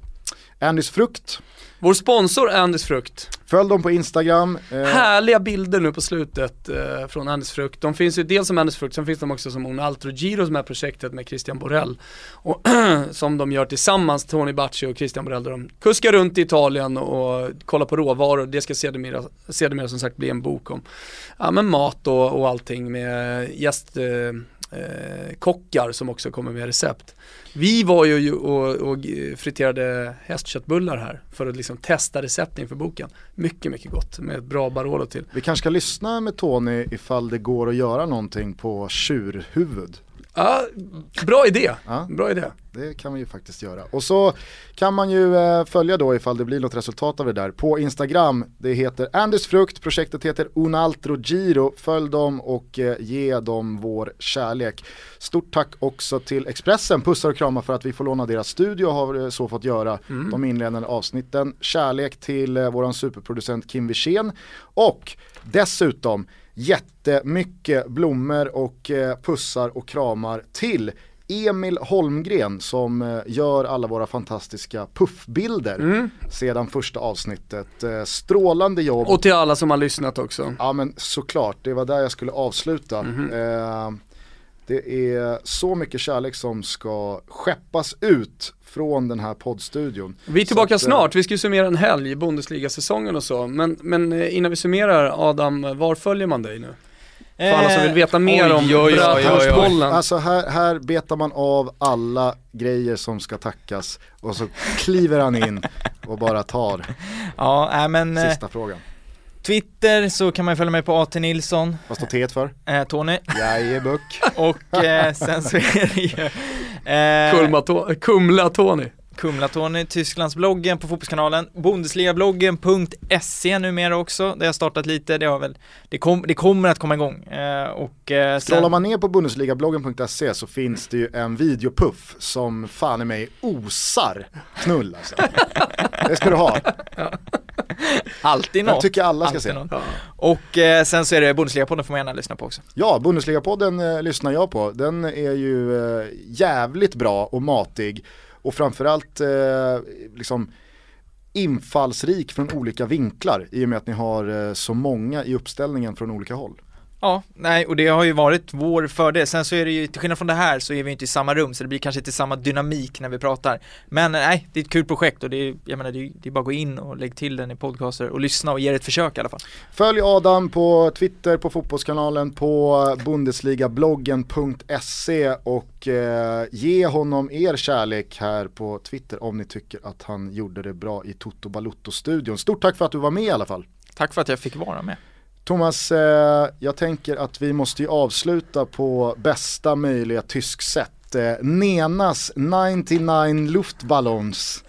Andys Frukt. Vår sponsor Andys Frukt. Följ dem på Instagram. Eh, Härliga bilder nu på slutet eh, från Andys Frukt. De finns ju dels som Andys Frukt, sen finns de också som Un Altro Giro som är projektet med Christian Borrell. Och <clears throat> som de gör tillsammans, Tony Bacci och Christian Borrell, där de kuskar runt i Italien och kollar på råvaror. Det ska sedermera, sedermera som sagt bli en bok om ja, men mat och, och allting med gästkockar eh, Eh, kockar som också kommer med recept. Vi var ju och, och friterade hästköttbullar här för att liksom testa recept inför boken. Mycket, mycket gott med ett bra Barolo till. vi kanske ska lyssna med Tony ifall det går att göra någonting på tjurhuvud. Ja, bra idé. Ja. Bra idé. Det kan man ju faktiskt göra. Och så kan man ju eh, följa då ifall det blir något resultat av det där på Instagram. Det heter Andys Frukt, projektet heter Unaltro Giro. Följ dem och eh, ge dem vår kärlek. Stort tack också till Expressen, pussar och kramar för att vi får låna deras studio har eh, så fått göra de inledande avsnitten. Kärlek till våran superproducent Kim Wirsén och dessutom jättemycket blommor och eh, pussar och kramar till Emil Holmgren som eh, gör alla våra fantastiska puffbilder Mm. sedan första avsnittet. Eh, Strålande jobb. Och till alla som har lyssnat också. Ja men såklart, det var där jag skulle avsluta. Eh, det är så mycket kärlek som ska skeppas ut från den här poddstudion. Vi är tillbaka att, eh, snart, vi ska ju summera en helg, Bundesliga-säsongen och så. Men, men eh, innan vi summerar, Adam, var följer man dig nu? För alla som vill veta mer oj, om. Brötholmsbollen. Alltså här, här betar man av alla grejer som ska tackas och så kliver han in och bara tar <laughs> Ja, nej, men eh, sista frågan. Twitter så kan man följa mig på AT Nilsson, Vad står T för? eh, Tony Jajebuck. <laughs> och eh, sen så är det ju eh, Kumla-Tony. Kumla-Tony, Tysklandsbloggen på Fotbollskanalen, Bundesligabloggen.se numera också, där jag startat lite, det har väl, det, kom, det kommer att komma igång. Eh, och eh, Scrollar man ner på bundesligabloggen.se så finns det ju en videopuff som fan i mig osar knull alltså. <laughs> Det ska du ha. alltid Jag något. tycker alla ska Alltid se. något. Och eh, sen så är det Bundesliga-podden får man gärna lyssna på också. Ja, Bundesliga-podden eh, lyssnar jag på. Den är ju eh, jävligt bra och matig och framförallt eh, liksom infallsrik från olika vinklar i och med att ni har eh, så många i uppställningen från olika håll. Ja, nej och det har ju varit vår fördel. Sen så är det ju, till skillnad från det här så är vi inte i samma rum så det blir kanske inte samma dynamik när vi pratar. Men nej, det är ett kul projekt och det är, jag menar det är, det är bara att gå in och lägga till den i podcaster och lyssna och ge det ett försök i alla fall. Följ Adam på Twitter, på Fotbollskanalen, på bundesligabloggen.se och eh, ge honom er kärlek här på Twitter om ni tycker att han gjorde det bra i Toto Balutto-studion. Stort tack för att du var med i alla fall. Tack för att jag fick vara med. Thomas, eh, jag tänker att vi måste ju avsluta på bästa möjliga tysk sätt. Eh, Nenas 99 Luftballons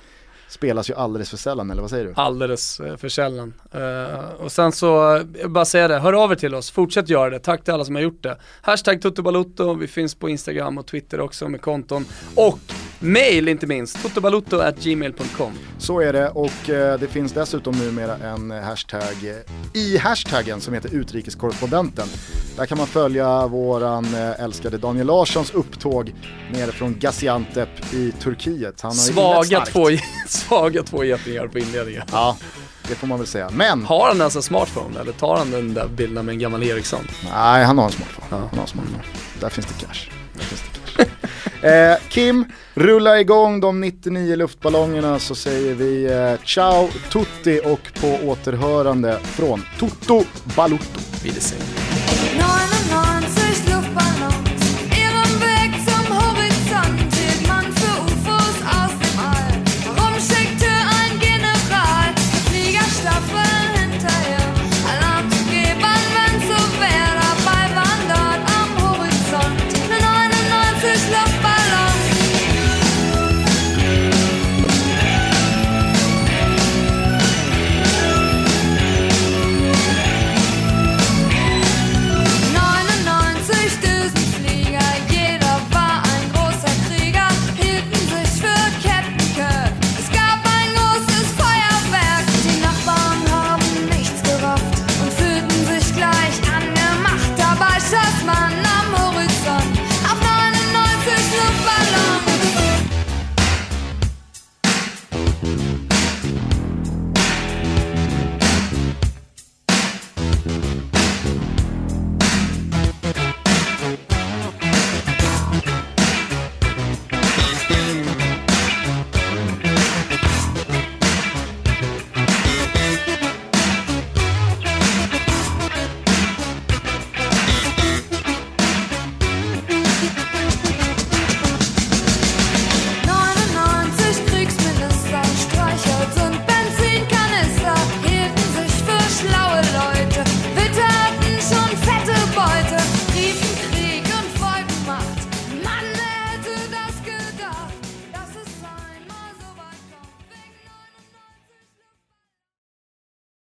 spelas ju alldeles för sällan, eller vad säger du? Alldeles eh, för sällan. Uh, och sen så, jag vill bara säga det, hör av er till oss, fortsätt göra det, tack till alla som har gjort det. Hashtag Tuttobalutto, vi finns på Instagram och Twitter också med konton. Och mail inte minst, totobalutto.gmail.com Så är det och eh, det finns dessutom numera en hashtag i hashtaggen som heter utrikeskorrespondenten. Där kan man följa våran eh, älskade Daniel Larssons upptåg nere från Gaziantep i Turkiet. Han har svaga, två, <laughs> svaga två getingar på inledningen. Ja, det får man väl säga. Men... Har han ens en smartphone eller tar han den där bilden med en gammal Ericsson? Nej, han har en smartphone. Ja. Han har en smartphone. Där finns det cash. Där finns det cash. <laughs> Eh, Kim, rulla igång de 99 luftballongerna så säger vi eh, ciao tutti och på återhörande från Toto Balutto. Vi det